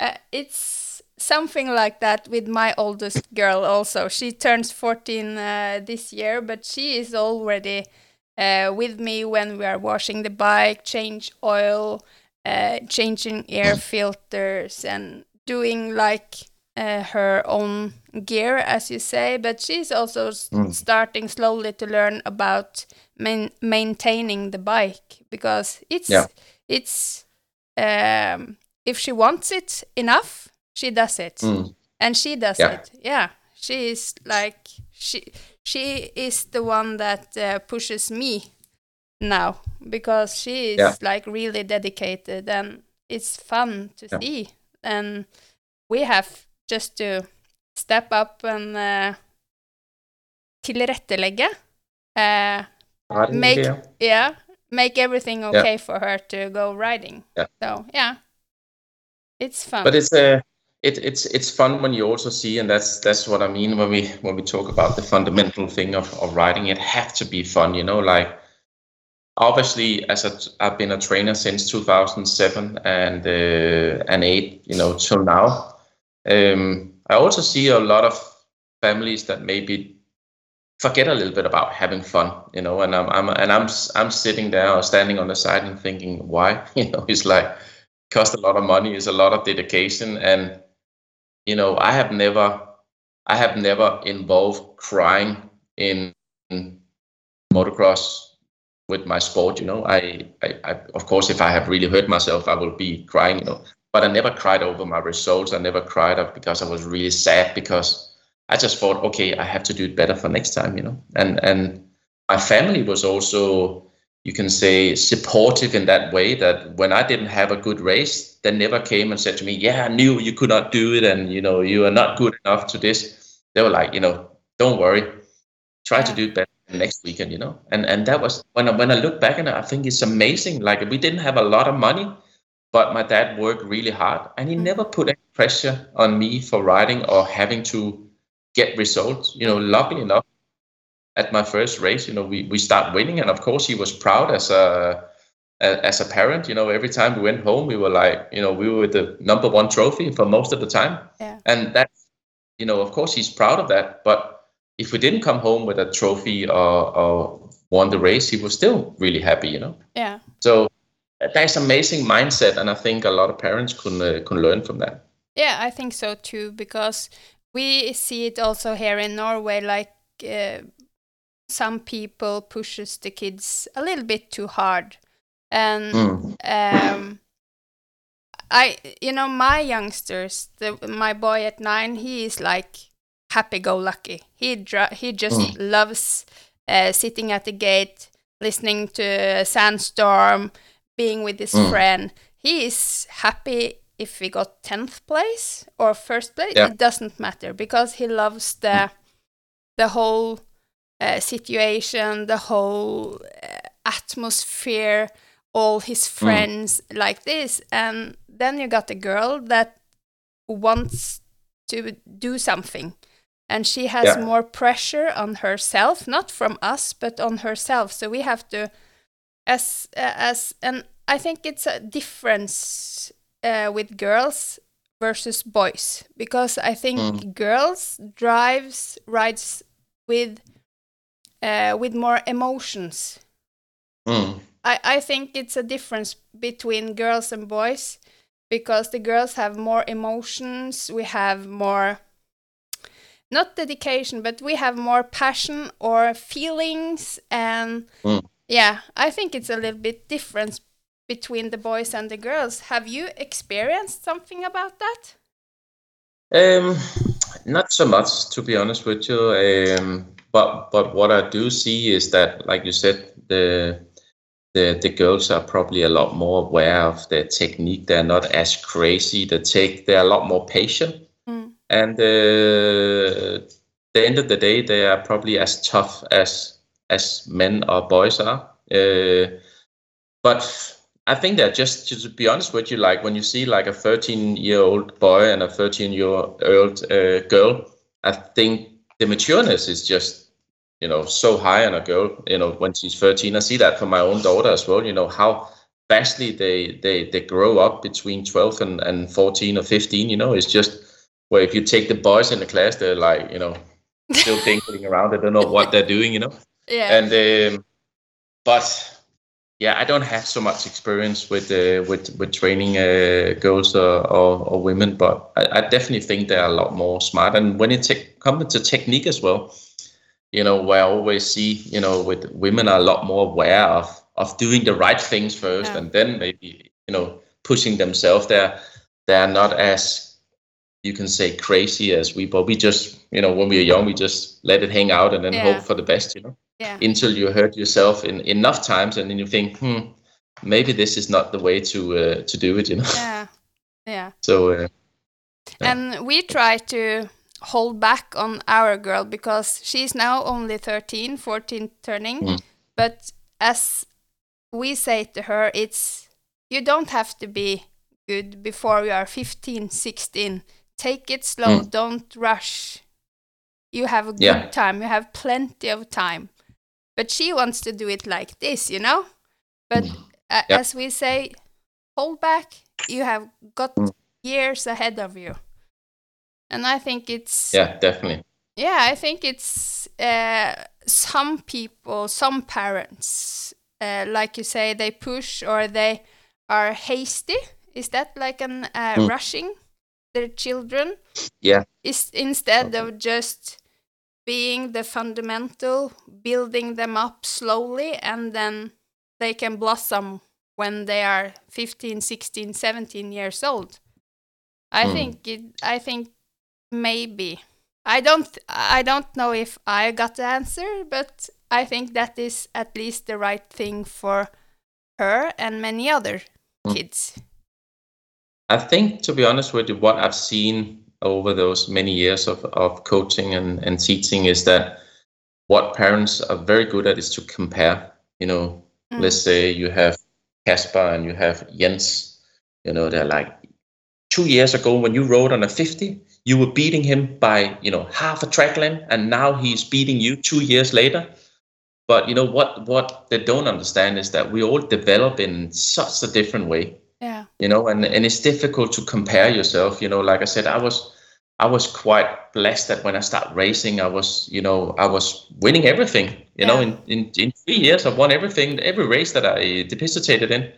uh, it's something like that with my oldest girl. Also, she turns fourteen uh, this year, but she is already uh, with me when we are washing the bike, change oil, uh, changing air (laughs) filters, and doing like uh, her own gear, as you say, but she's also mm. starting slowly to learn about main maintaining the bike because it's yeah. it's um, if she wants it enough, she does it, mm. and she does yeah. it. Yeah, she is like she she is the one that uh, pushes me now because she is yeah. like really dedicated and it's fun to see and we have just to step up and uh, tilrettelegge. Uh, make yeah, make everything okay yeah. for her to go riding. Yeah. So yeah, it's fun. But it's a uh, it, it's it's fun when you also see, and that's that's what I mean when we when we talk about the fundamental thing of, of riding. It has to be fun, you know. Like obviously, as a, I've been a trainer since 2007 and uh, and eight, you know, till now. Um, I also see a lot of families that maybe forget a little bit about having fun, you know, and I'm, I'm and I'm I'm sitting there or standing on the side and thinking, why? (laughs) You know, it's like cost a lot of money, it's a lot of dedication, and you know, I have never I have never involved crying in, in motocross with my sport. You know, I, I, I of course if I have really hurt myself, I will be crying. You know, but I never cried over my results. I never cried because I was really sad because I just thought, okay, I have to do it better for next time, you know. And and my family was also you can say supportive in that way that when I didn't have a good race, they never came and said to me, "Yeah, I knew you could not do it, and you know you are not good enough to this." They were like, you know, don't worry, try to do it better next weekend, you know. And and that was when I, when I look back and I think it's amazing. Like we didn't have a lot of money, but my dad worked really hard, and he mm. never put any pressure on me for riding or having to get results. You know, luckily enough, at my first race, you know, we we start winning, and of course he was proud as a as a parent. You know, every time we went home, we were like, you know, we were the number one trophy for most of the time, yeah. and that, you know, of course he's proud of that. But if we didn't come home with a trophy or, or won the race, he was still really happy. You know. Yeah. So that's amazing mindset, and I think a lot of parents can uh, can learn from that. Yeah, I think so too, because we see it also here in Norway, like. Uh, some people pushes the kids a little bit too hard and mm. um, i you know my youngsters the, my boy at nine he is like happy-go-lucky he dr- he just mm. loves uh, sitting at the gate listening to a sandstorm being with his mm. friend he is happy if he got 10th place or first place yeah. it doesn't matter because he loves the mm. the whole uh, situation, the whole uh, atmosphere, all his mm. friends mm. like this. And then you got a girl that wants to do something. And she has yeah. more pressure on herself, not from us, but on herself. So we have to, as as, and I think it's a difference uh, with girls versus boys because I think mm. girls drives rides with uh, with more emotions. Mm. I, I think it's a difference between girls and boys because the girls have more emotions, we have more not dedication, but we have more passion or feelings and mm. Yeah, I think it's a little bit different between the boys and the girls. Have you experienced something about that? Um, not so much, to be honest with you. Um, but but what I do see is that, like you said, the the the girls are probably a lot more aware of their technique. They're not as crazy. They take they're a lot more patient, mm. and uh, the end of the day, they are probably as tough as as men or boys are. Uh, but I think that just to be honest with you, like when you see like a 13 year old boy and a 13 year old uh, girl, I think the matureness is just you know so high on a girl you know when she's 13 i see that for my own daughter as well you know how fastly they they they grow up between 12 and, and 14 or 15 you know. It's just where if you take the boys in the class they're like you know still (laughs) tinkling around. They don't know what they're doing you know yeah and um, but yeah i don't have so much experience with uh, with with training uh, girls or, or, or, women but I, I, definitely think they're a lot more smart and when it te- comes to technique as well you know, where I always see, you know, with women are a lot more aware of of doing the right things first, yeah. and then maybe you know pushing themselves. They're they're not as you can say crazy as we, but we just you know when we are young, we just let it hang out and then yeah. hope for the best, you know, yeah. until you hurt yourself in enough times, and then you think, hmm, maybe this is not the way to uh, to do it, you know. Yeah, yeah. (laughs) So. Uh, and we try to hold back on our girl because she's now only 13 14 turning mm. but as we say to her it's you don't have to be good before you are 15 16 take it slow mm. don't rush you have a good yeah. time you have plenty of time but she wants to do it like this you know but mm. yep. as we say hold back you have got mm. years ahead of you and I think it's yeah, definitely. Yeah, I think it's uh, some people, some parents, uh, like you say, they push or they are hasty. Is that like an uh, mm. rushing their children? Yeah. Is instead of just being the fundamental, building them up slowly, and then they can blossom when they are 15, 16, 17 years old. I mm. think it, I think maybe i don't i don't know if i got the answer but I think that is at least the right thing for her and many other mm. kids. I think, to be honest with you, what I've seen over those many years of, of coaching and, and teaching is that what parents are very good at is to compare. You know, mm. let's say you have Casper and you have Jens. You know, they're like two years ago when you rode on a 50, you were beating him by you know half a track length, and now he's beating you two years later. But you know what? What they don't understand is that we all develop in such a different way. Yeah. You know, and and it's difficult to compare yourself. You know, like I said, I was I was quite blessed that when I started racing, I was, you know, I was winning everything. You yeah. know, in, in, in three years, I've won everything, every race that I participated in.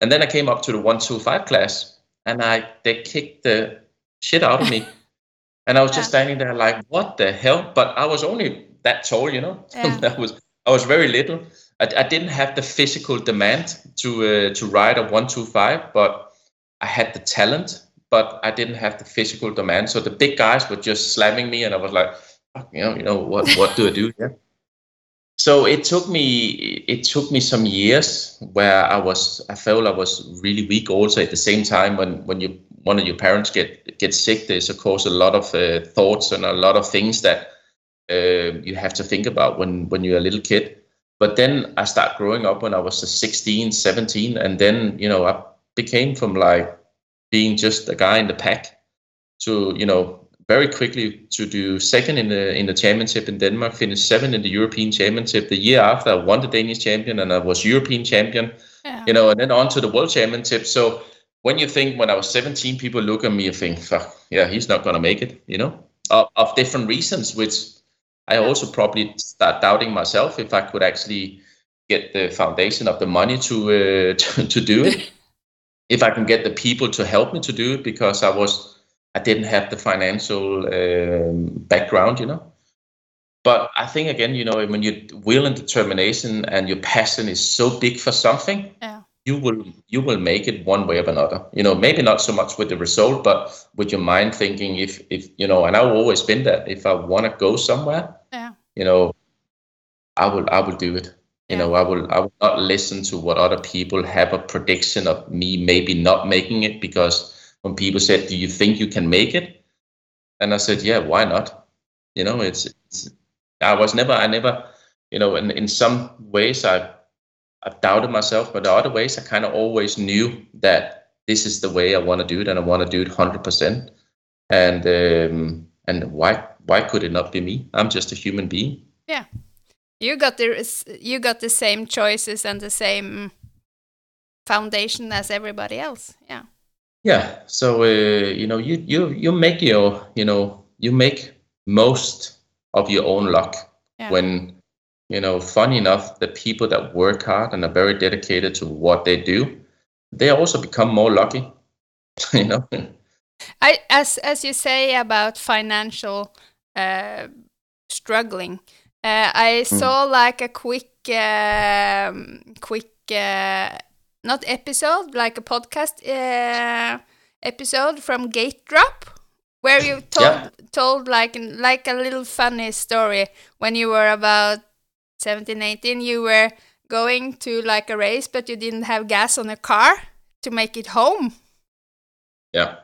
And then I came up to the one two five class, and I they kicked the shit out of me, (laughs) and I was just standing there like, what the hell? But I was only that tall, you know. (laughs) Yeah. I was I was very little. I, I didn't have the physical demand to uh, to ride a one two five, but I had the talent but I didn't have the physical demand. So the big guys were just slamming me, and I was like, you know, you know what what do I do here? So it took me it took me some years where I was I felt I was really weak. Also at the same time, when when you one of your parents get get sick, there's of course a lot of uh, thoughts and a lot of things that uh, you have to think about when when you're a little kid. But then I start growing up when I was 16, 17, and then you know I became from like being just a guy in the pack to you know very quickly to do second in the in the championship in Denmark, finish seventh in the European Championship. The year after, I won the Danish champion and I was European champion. Yeah. You know, and then on to the World Championship. So when you think when I was 17, people look at me and think, Fuck, yeah, he's not gonna make it. You know, of, of different reasons, which I also probably start doubting myself if I could actually get the foundation of the money to uh, (laughs) to, to do it. (laughs) if I can get the people to help me to do it because I was I didn't have the financial um, background, you know. But I think again, you know, when your will and determination and your passion is so big for something, yeah. you will you will make it one way or another. You know, maybe not so much with the result, but with your mind thinking. If if you know, and I've always been that. If I want to go somewhere, yeah. you know, I will I will do it you know i will i will not listen to what other people have a prediction of me maybe not making it because when people said do you think you can make it? And i said yeah why not? You know it's, it's i was never i never you know in, in some ways i i doubted myself but the other ways i kind of always knew that this is the way i want to do it and i want to do it 100% and um and why why could it not be me? I'm just a human being. Yeah you got the you got the same choices and the same foundation as everybody else yeah yeah so uh, you know you you you make your you know you make most of your own luck yeah. when you know funny enough the people that work hard and are very dedicated to what they do they also become more lucky (laughs) you know i as as you say about financial uh, struggling uh, I mm. saw like a quick, uh, quick, uh, not episode, like a podcast uh, episode from Gate Drop, where you told yeah. told like like a little funny story when you were about 17, 18. You were going to like a race, but you didn't have gas on a car to make it home. Yeah.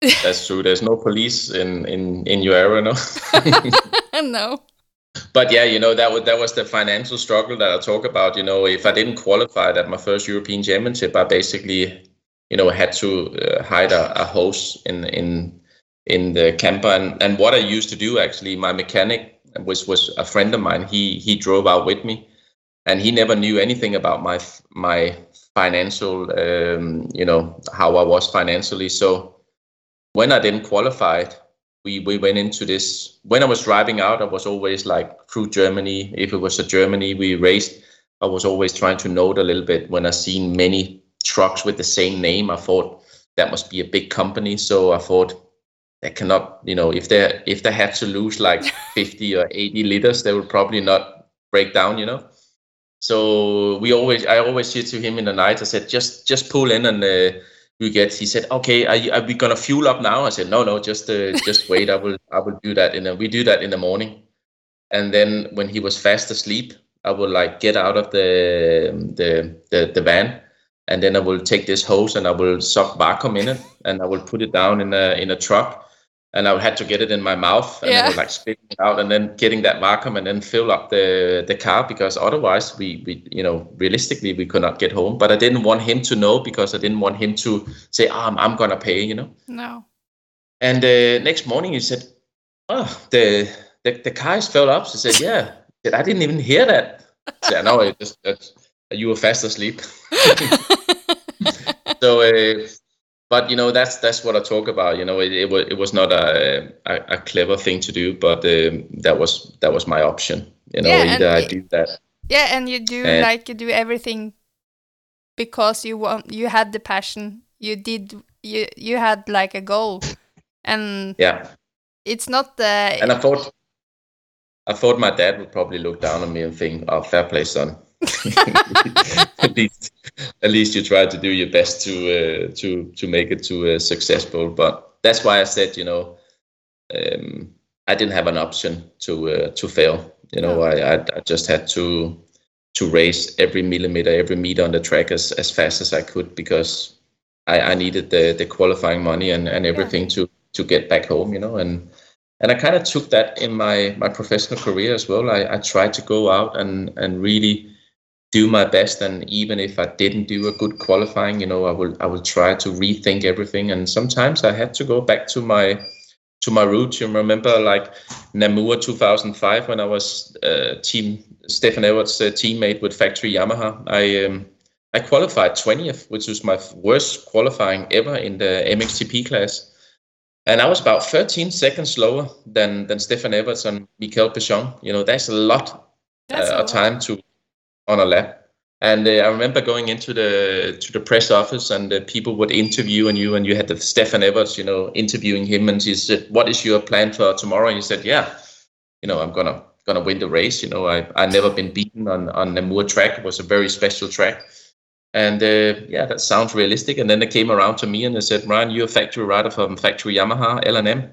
(laughs) That's true. There's no police in in in your area, no. (laughs) no but yeah, you know that was that was the financial struggle that I talk about. You know, if I didn't qualify at my first European Championship, I basically, you know, had to uh, hide a, a in in in the camper. And and what I used to do actually, my mechanic was was a friend of mine. He he drove out with me, and he never knew anything about my my financial, um, you know, how I was financially. So when I didn't qualify we we went into this when I was driving out. I was always like through Germany. If it was a Germany we raced, I was always trying to note a little bit. When I seen many trucks with the same name, I thought that must be a big company. So I thought they cannot, you know, if they if they had to lose like (laughs) 50 or 80 liters, they would probably not break down, you know. So we always, I always said to him in the night, I said, just just pull in and. Uh, we get he said okay are, you, are we gonna fuel up now? I said no no just uh, (laughs) just wait. I will i will do that in the, we do that in the morning. And then when he was fast asleep, I would like get out of the the the, the van, and then I will take this hose and I will suck vacuum in it, and I will put it down in a in a truck, and I had to get it in my mouth and Yeah. Was like spitting it out and then getting that vacuum and then fill up the the car because otherwise we we you know realistically we could not get home. But I didn't want him to know because I didn't want him to say, oh, I'm, I'm gonna pay, you know. No. And uh, next morning he said, oh, the the, the car is filled up. She said, (laughs) yeah. Said, I didn't even hear that. I said, no, it just you were fast asleep. (laughs) (laughs) so uh, but you know that's that's what I talk about. You know, it, it was it was not a, a a clever thing to do, but um, that was that was my option. You know, Yeah, and either I do that. Yeah, and you do And- like you do everything because you want you had the passion. You did you you had like a goal, and Yeah, it's not the and I thought I thought my dad would probably look down on me and think, "Oh, fair play, son." At least, at least you try to do your best to uh, to to make it to uh, successful. But that's why I said, you know, um, I didn't have an option to uh, to fail. You know, I, I I just had to to race every millimeter, every meter on the track as, as fast as I could because I, I needed the the qualifying money and, and everything to to get back home. You know, and and I kind of took that in my my professional career as well. I, I tried to go out and and really do my best and even if I didn't do a good qualifying, you know, I will I will try to rethink everything and sometimes I had to go back to my to my roots. You remember like Namur 2005 when I was uh, team Stefan Evert's uh, teammate with Factory Yamaha. I um, I qualified 20th, which was my worst qualifying ever in the MXGP class. And I was about 13 seconds slower than than Stefan Everts and Michael Pichon. You know, that's a lot That's uh, a lot. time to on a lap. And uh, I remember going into the to the press office, and uh, people would interview and you, and you had the Stefan Everts, you know, interviewing him, and he said, "What is your plan for tomorrow?" And he said, "Yeah, you know, I'm gonna gonna win the race. You know, I I never been beaten on on Namur track. It was a very special track." And uh, yeah, that sounds realistic. And then they came around to me and they said, "Brian, you're a factory rider from Factory Yamaha L&M.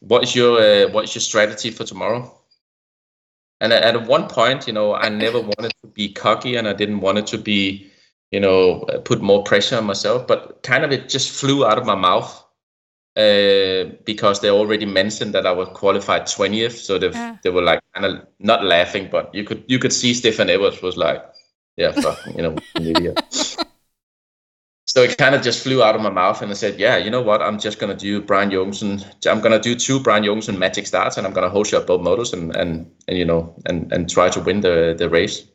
What is your uh, what is your strategy for tomorrow?" And at, at one point, you know, I never wanted to be cocky and I didn't want it to be, you know, put more pressure on myself. But kind of it just flew out of my mouth uh, because they already mentioned that I was qualified 20th. So they Yeah. they were like kind of not laughing, but you could you could see Stefan Everts was like, yeah, fuck, you know, idiot. So it kind of just flew out of my mouth, and I said, "Yeah, you know what? I'm just gonna do Brian Jorgensen. I'm gonna do two Brian Jorgensen magic starts, and I'm gonna holeshot both motos, and and and you know, and and try to win the the race."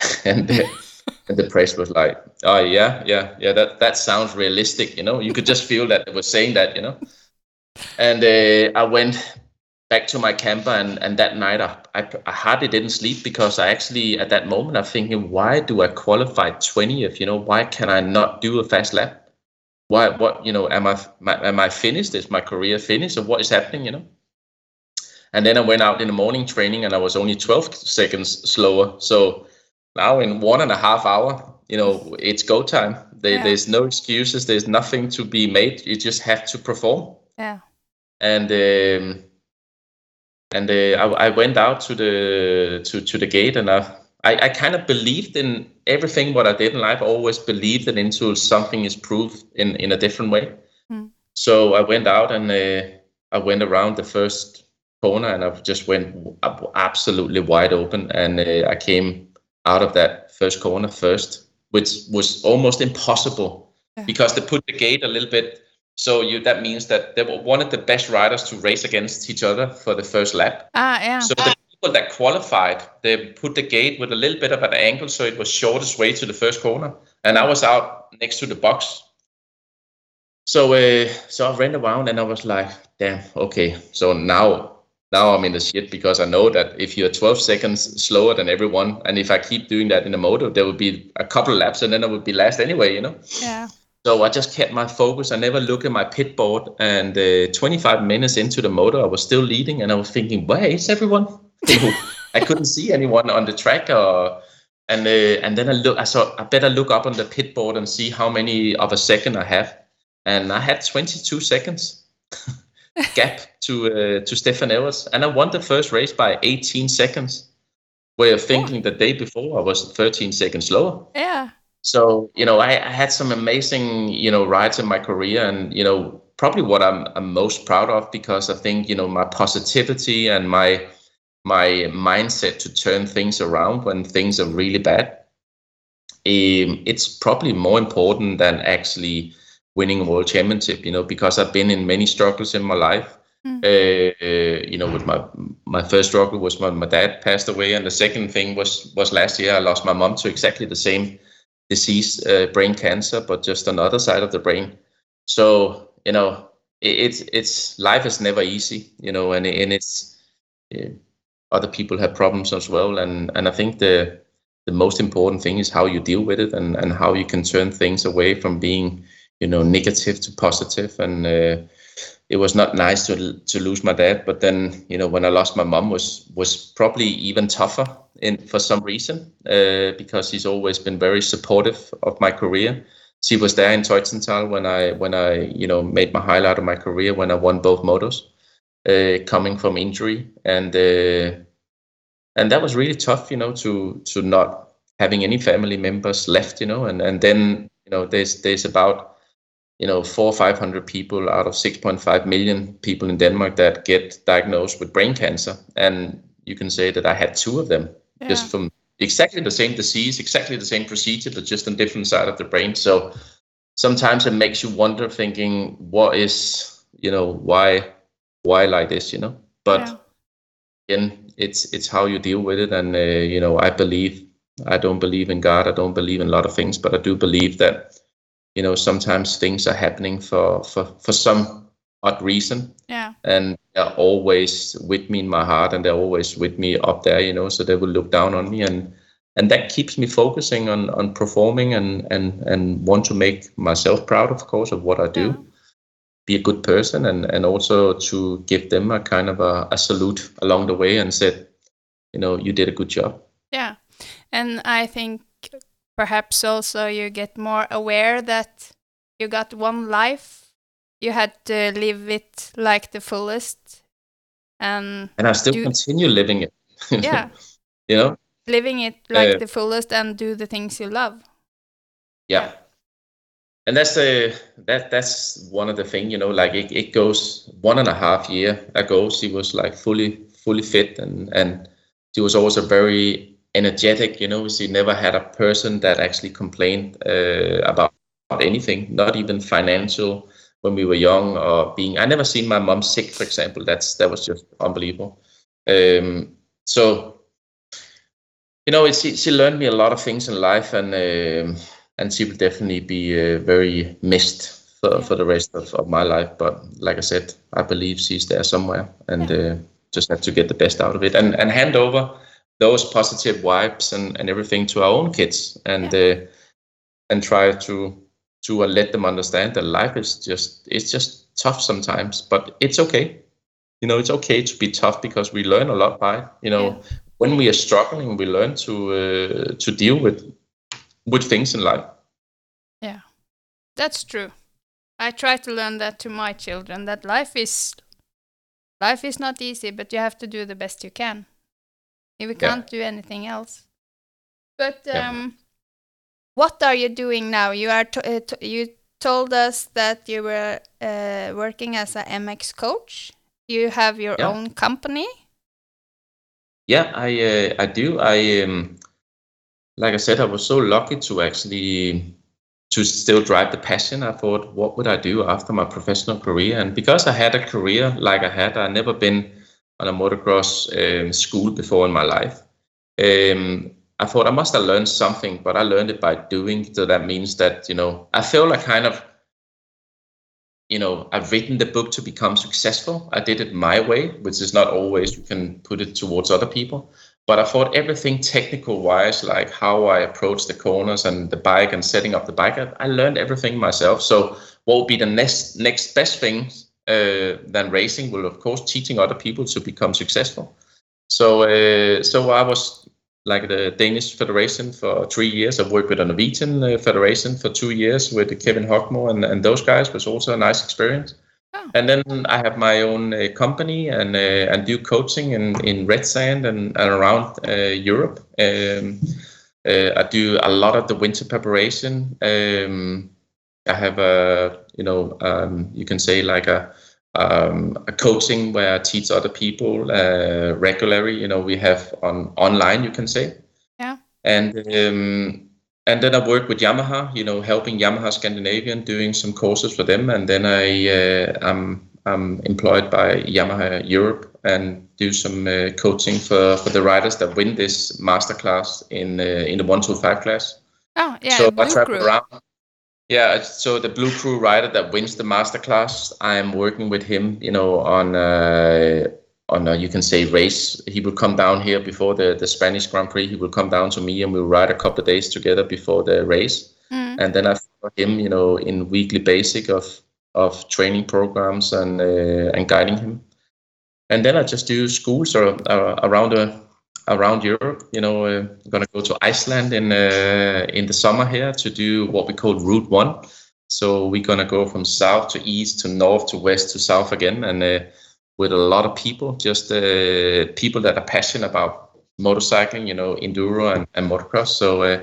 (laughs) and the, and the press was like, "Oh yeah, yeah, yeah. That that sounds realistic. You know, you could just feel that they were saying that. You know." And uh, I went back to my camper, and and that night I, I I hardly didn't sleep because I actually at that moment I'm thinking, why do I qualify 20th? You know, why can I not do a fast lap? Why what you know? Am I am I finished? Is my career finished, or what is happening? You know. And then I went out in the morning training, and I was only 12 seconds slower. So now in one and a half hour, you know, it's go time. There, Yeah. There's no excuses. There's nothing to be made. You just have to perform Yeah. and um, and uh, I, I went out to the to, to the gate and I, I, I kind of believed in everything what I did in life. I always believed it into something is proved in, in a different way. Hmm. So I went out and uh, I went around the first corner and I just went ab- absolutely wide open and uh, I came out of that first corner first, which was almost impossible Yeah. because they put the gate a little bit so you that means that they were wanted the best riders to race against each other for the first lap. Ah, yeah. So the people that qualified, they put the gate with a little bit of an angle, so it was shortest way to the first corner. And I was out next to the box. So uh, so I ran around and I was like, damn, okay. So now now I'm in the shit because I know that if you're 12 seconds slower than everyone, and if I keep doing that in the moto, there will be a couple laps and then I would be last anyway, you know. yeah. So I just kept my focus. I never looked at my pit board. And uh, 25 minutes into the moto, I was still leading, and I was thinking, "Where is everyone?" (laughs) I couldn't see anyone on the track, or and uh, and then I look. I saw. I better look up on the pit board and see how many of a second I have. And I had 22 seconds. (laughs) gap to uh, to Stefan Everts, and I won the first race by 18 seconds. Where thinking oh. the day before I was 13 seconds slower. Yeah. So you know, I, I, had some amazing you know rides in my career, and you know, probably what I'm, I'm most proud of because I think you know my positivity and my my mindset to turn things around when things are really bad. Um, it's probably more important than actually winning a world championship. You know, because I've been in many struggles in my life. Mm. Uh, uh, you know, with my my first struggle was my, my dad passed away, and the second thing was was last year I lost my mom to exactly the same disease, uh, brain cancer, but just another side of the brain. So you know, it, it's it's life is never easy, you know, and and it's uh, other people have problems as well, and and I think the the most important thing is how you deal with it and and how you can turn things away from being you know negative to positive and uh, it was not nice to to lose my dad but then you know when i lost my mom was was probably even tougher in for some reason uh, because he's always been very supportive of my career. She was there in Teutzenthal when I when I you know made my highlight of my career when I won both motos, uh, coming from injury. And uh, and that was really tough, you know, to to not having any family members left, you know, and and then you know there's there's about you know four or five hundred people out of 6.5 million people in Denmark that get diagnosed with brain cancer, and you can say that I had two of them yeah. just from exactly the same disease, exactly the same procedure, but just on different side of the brain. So sometimes it makes you wonder, thinking, what is, you know, why, why like this, you know? But yeah. again, it's it's how you deal with it, and uh, you know, I believe, I don't believe in God, I don't believe in a lot of things, but I do believe that, you know, sometimes things are happening for for for some odd reason. Yeah. And they're always with me in my heart and they're always with me up there, you know, so they will look down on me and and that keeps me focusing on on performing and and and want to make myself proud of course of what I do. Yeah. Be a good person and and also to give them a kind of a, a salute along the way and said, you know, you did a good job. Yeah. And I think perhaps also you get more aware that you got one life you had to live it like the fullest and and i still do, continue living it. (laughs) Yeah. You know? Living it like uh, the fullest and do the things you love. Yeah. And that's the that that's one of the thing you know like it, it goes one and a half year ago she was like fully fully fit and and she was also very energetic you know she never had a person that actually complained uh, about anything not even financial when we were young or being i never seen my mom sick for example. That's that was just unbelievable. Um, so you know she, she learned me a lot of things in life and um, and she will definitely be uh, very missed for, for the rest of, of my life. But like i said i believe she's there somewhere and uh, just have to get the best out of it and and hand over those positive vibes and, and everything to our own kids and uh, and try to to uh, let them understand that life is just it's just tough sometimes, but it's okay. You know, it's okay to be tough because we learn a lot by. You know, yeah. when we are struggling, we learn to uh, to deal with with things in life. Yeah, that's true. I try to learn that to my children that life is life is not easy, but you have to do the best you can. If we can't yeah. do anything else. But um, what are you doing now? You are uh, you told us that you were uh, working as a MX coach. You have your own company. Yeah, I uh, I do. I um, like I said, I was so lucky to actually to still drive the passion. I thought, what would I do after my professional career? And because I had a career like I had, I never been on a motocross um, school before in my life. Um, I thought I must have learned something, but I learned it by doing. So that means that, you know, I feel like kind of, you know, I've written the book to become successful. I did it my way, which is not always you can put it towards other people. But I thought everything technical wise, like how I approach the corners and the bike and setting up the bike, I learned everything myself. So what would be the next next best thing uh, than racing? Will of course teaching other people to become successful. So uh, so I was like the Danish Federation for three years. I've worked with the Norwegian uh, Federation for two years with Kevin Horgmo and, and those guys was also a nice experience. Oh. And then I have my own uh, company and uh, and do coaching in, in Red Sand and, and around uh, Europe. Um, uh, I do a lot of the winter preparation. Um, I have a you know um, you can say like a um, a coaching where I teach other people uh, regularly. You know we have on online you can say. Yeah. And um, and then I work with Yamaha, you know, helping Yamaha Scandinavian, doing some courses for them, and then I uh, I'm I'm employed by Yamaha Europe and do some uh, coaching for, for the riders that win this masterclass in uh, in the one two five class. Oh yeah, so I travel Crew. around. Yeah, so the Blue Crew rider that wins the masterclass, I'm working with him, you know, on uh, on a, you can say race. He will come down here before the the Spanish Grand Prix. He will come down to me and we'll ride a couple of days together before the race, Mm. and then I follow him, you know, in weekly basic of of training programs and uh, and guiding him. And then I just do schools or, uh, around the around Europe. You know, uh, gonna go to Iceland in uh, in the summer here to do what we call Route One. So we're gonna go from south to east to north to west to south again, and uh, with a lot of people, just uh, people that are passionate about motorcycling, you know, enduro and, and motocross. So uh,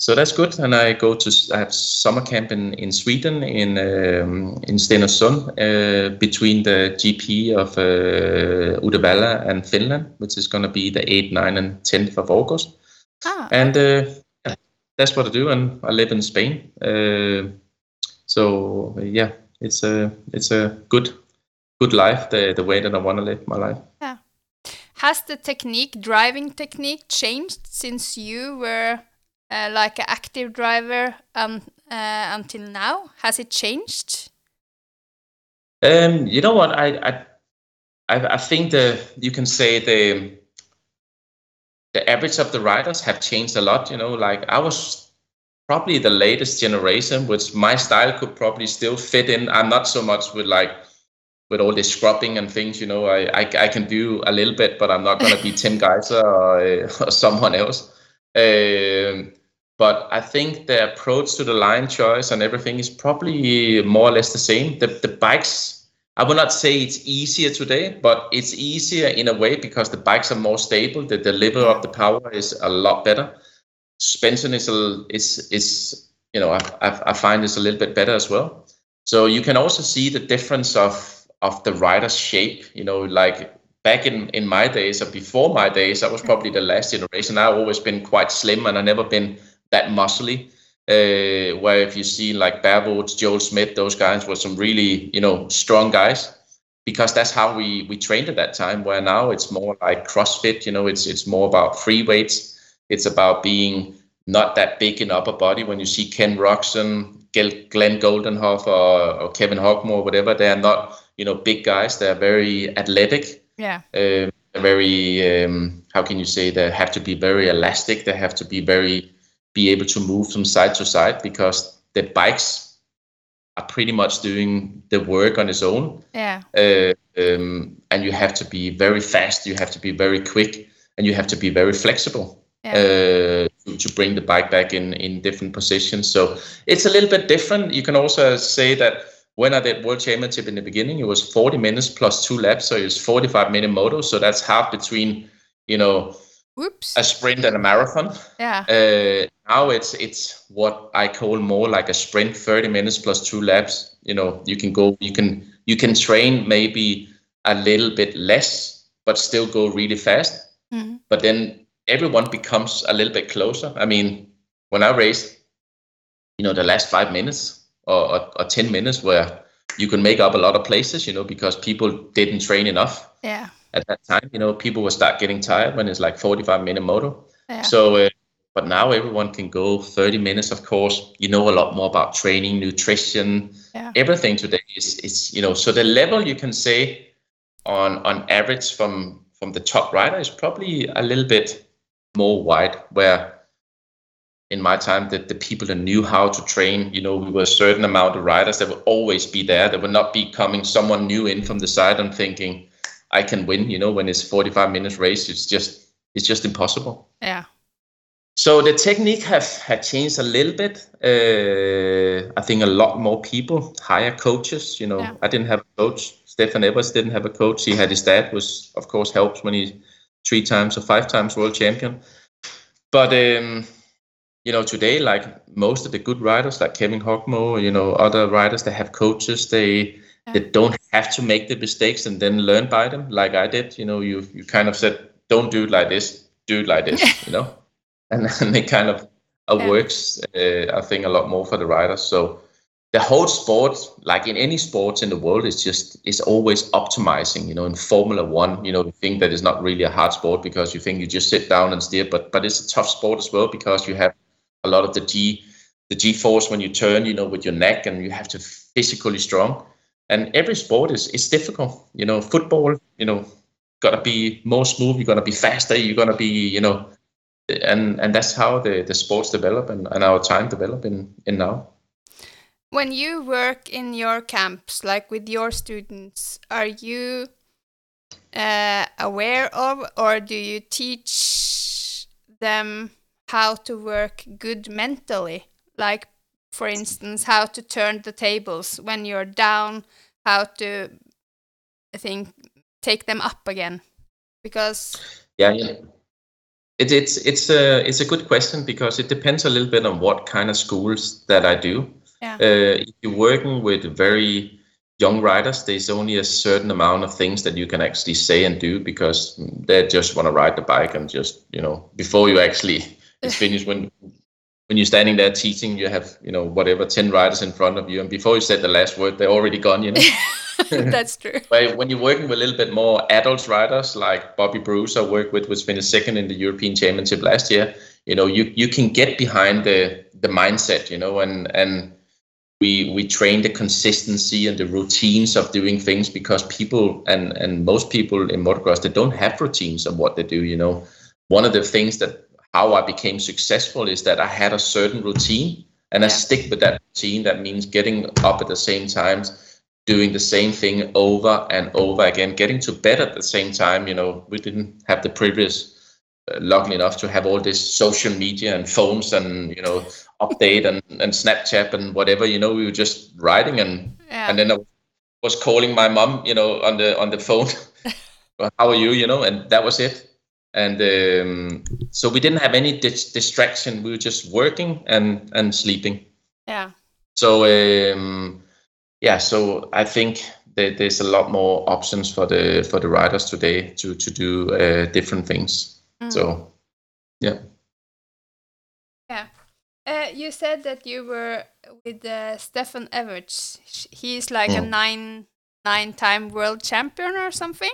so that's good. And I go to I have summer camp in, in Sweden in um, in Stenungsund uh, between the GP of uh, Uddevalla and Finland, which is going to be the 8th, 9th, and 10th of August. Ah, And uh, that's what I do. And I live in Spain. Uh, so yeah, it's a it's a good good life the the way that I want to live my life. Yeah. Has the technique, driving technique, changed since you were uh, like an active driver um, uh, until now? Has it changed? Um, you know what? I, I I think the you can say the the average of the riders have changed a lot. You know, like I was probably the latest generation, which my style could probably still fit in. I'm not so much with like with all this scrubbing and things. You know, I I, I can do a little bit, but I'm not gonna be Tim Gajser or, (laughs) or someone else. Um, but I think the approach to the line choice and everything is probably more or less the same. The the bikes, I will not say it's easier today, but it's easier in a way because the bikes are more stable. The delivery of the power is a lot better. Suspension is a, is is you know I, I I find is a little bit better as well. So you can also see the difference of of the rider's shape. You know, like back in in my days or before my days, I was probably the last generation. I've always been quite slim and I've never been that muscly. Uh, where if you see like Bervoets, Joel Smets, those guys were some really you know strong guys because that's how we we trained at that time. Where now it's more like CrossFit. You know, it's it's more about free weights. It's about being not that big in upper body. When you see Ken Roczen, Glenn Coldenhoff, or, or Kevin Horgmo, whatever, they are not you know big guys. They're very athletic Yeah. um, very um, how can you say they have to be very elastic they have to be very be able to move from side to side because the bikes are pretty much doing the work on its own Yeah. uh, um, and you have to be very fast you have to be very quick and you have to be very flexible Yeah. uh, to, to bring the bike back in in different positions so it's a little bit different you can also say that when I did World Championship in the beginning, it was 40 minutes plus two laps, so it was 45 minute moto. So that's half between, you know, Whoops. a sprint and a marathon. yeah. Uh, now it's it's what I call more like a sprint, 30 minutes plus two laps. You know, you can go, you can you can train maybe a little bit less, but still go really fast. Mhm. But then everyone becomes a little bit closer. I mean, when I raced, you know, the last five minutes or, or, or 10 minutes where you can make up a lot of places, you know, because people didn't train enough Yeah. At that time. You know, people will start getting tired when it's like 45 minute moto. Yeah. So, uh, but now everyone can go 30 minutes. Of course, you know a lot more about training, nutrition, Yeah. everything today is is you know. So the level you can say on on average from from the top rider is probably a little bit more wide. Where in my time, that the people that knew how to train, you know, we were a certain amount of riders that would always be there. There would not be coming someone new in from the side and thinking, I can win. You know, when it's 45 minutes race, it's just it's just impossible. Yeah. So the technique have had changed a little bit. Uh, I think a lot more people hire coaches. You know, yeah. I didn't have a coach. Stefan Everts didn't have a coach. He had his dad, was of course helps when he's three times or five times world champion. But um, you know, today, like most of the good riders, like Kevin Horgmo, you know, other riders they have coaches, they yeah. they don't have to make the mistakes and then learn by them, like I did. You know, you you kind of said, don't do it like this, do it like this. (laughs) you know, and, (laughs) and it kind of uh, yeah. works. Uh, I think a lot more for the riders. So the whole sport, like in any sports in the world, is just is always optimizing. You know, in Formula One, you know, you think that is not really a hard sport because you think you just sit down and steer, but but it's a tough sport as well because you have a lot of the G the G force when you turn, you know, with your neck, and you have to physically strong. And every sport is is difficult. You know, football, you know, gotta be more smooth. You're gonna be faster. You're gonna be, you know, and and that's how the the sports develop and, and our time develop in in now. When you work in your camps, like with your students, are you uh, aware of, or do you teach them how to work good mentally. Like, for instance, how to turn the tables when you're down, how to, I think, take them up again. Because. Yeah, yeah. It, it's it's a it's a good question because it depends a little bit on what kind of schools that I do. Yeah. Uh, if you're working with very young riders, there's only a certain amount of things that you can actually say and do because they just want to ride the bike and just you know before you actually it's (laughs) finished when when you're standing there teaching you have you know whatever 10 riders in front of you and before you said the last word they're already gone you know? (laughs) That's true. (laughs) But when you're working with a little bit more adult riders like bobby bruce i worked with was finished second in the european championship last year you know you you can get behind the the mindset you know and and we we train the consistency and the routines of doing things because people and and most people in motocross they don't have routines of what they do you know? One of the things that how I became successful is that I had a certain routine and I stick with that routine. That means getting up at the same time, doing the same thing over and over again, getting to bed at the same time. You know, we didn't have the previous uh, luckily enough, to have all this social media and phones and you know (laughs) update and, and Snapchat and whatever. You know, we were just riding and yeah. and then I was calling my mom, you know, on the on the phone. (laughs) How are you? You know, and that was it and um, so we didn't have any dis- distraction we were just working and and sleeping yeah so um, yeah so i think that there's a lot more options for the for the riders today to to do uh, different things mm. so yeah yeah uh, you said that you were with uh, Stefan Everts. He's like mm. a nine nine time world champion or something.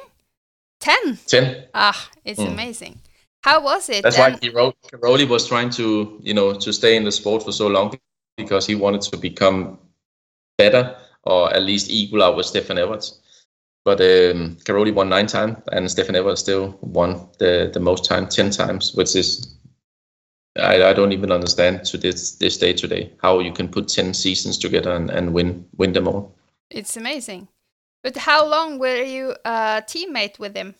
10? 10. Ah, it's mm. amazing. How was it? That's and- why Cairoli was trying to, you know, to stay in the sport for so long because he wanted to become better or at least equal out with Stefan Everts. But um, Cairoli won nine times, and Stefan Everts still won the, the most time, 10 times, which is, I, I don't even understand to this, this day today how you can put 10 seasons together and, and win, win them all. It's amazing. But how long were you a teammate with him?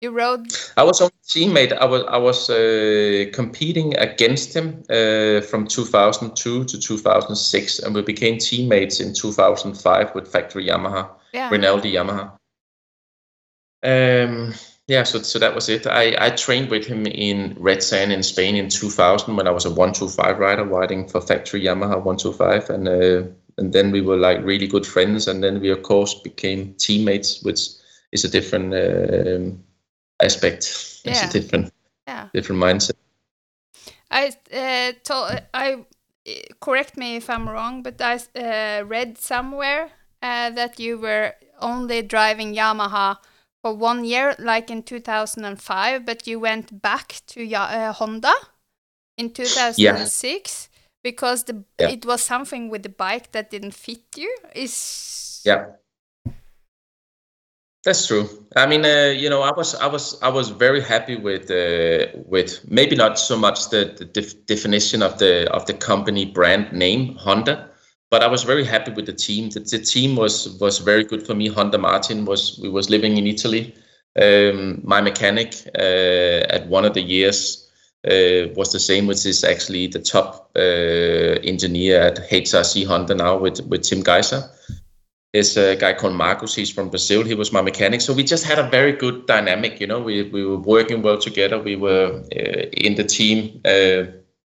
You rode. I was a teammate. I was I was uh, competing against him uh, from 2002 to 2006, and we became teammates in 2005 with factory Yamaha, yeah. Rinaldi Yamaha. Um, yeah, so so that was it. I, I trained with him in Red Sand in Spain in 2000 when I was a 125 rider riding for factory Yamaha 125, and. Uh, and then we were like really good friends and then we of course became teammates which is a different um, aspect yeah. it's a different yeah. different mindset i uh, told i correct me if i'm wrong but i uh, read somewhere uh, that you were only driving yamaha for one year like in 2005 but you went back to uh, honda in 2006 because the yeah. it was something with the bike that didn't fit you is yeah. That's true. I mean uh, you know i was i was i was very happy with uh, with maybe not so much the, the def- definition of the of the company brand name honda but i was very happy with the team. The, the team was was very good for me. Honda martin was we was living in italy. Um, my mechanic uh, at one of the years was the same, which is actually the top uh, engineer at HRC Honda now with with Tim Gajser. There's a guy called Marcus. He's from Brazil. He was my mechanic. So we just had a very good dynamic. You know, we we were working well together. We were uh, in the team. Uh,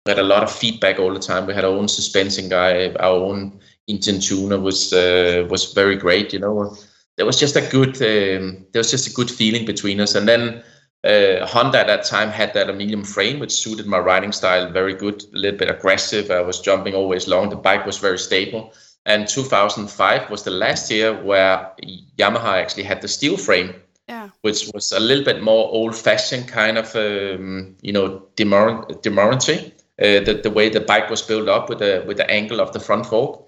we had a lot of feedback all the time. We had our own suspensing guy, our own engine tuner was uh, was very great. You know, there was just a good um, there was just a good feeling between us. And then uh, Honda at that time had that aluminum frame, which suited my riding style very good. A little bit aggressive. I was jumping always long. The bike was very stable. And 2005 was the last year where Yamaha actually had the steel frame, Yeah. which was a little bit more old-fashioned kind of, um, you know, demurrancy. Uh, the, the way the bike was built up with the with the angle of the front fork.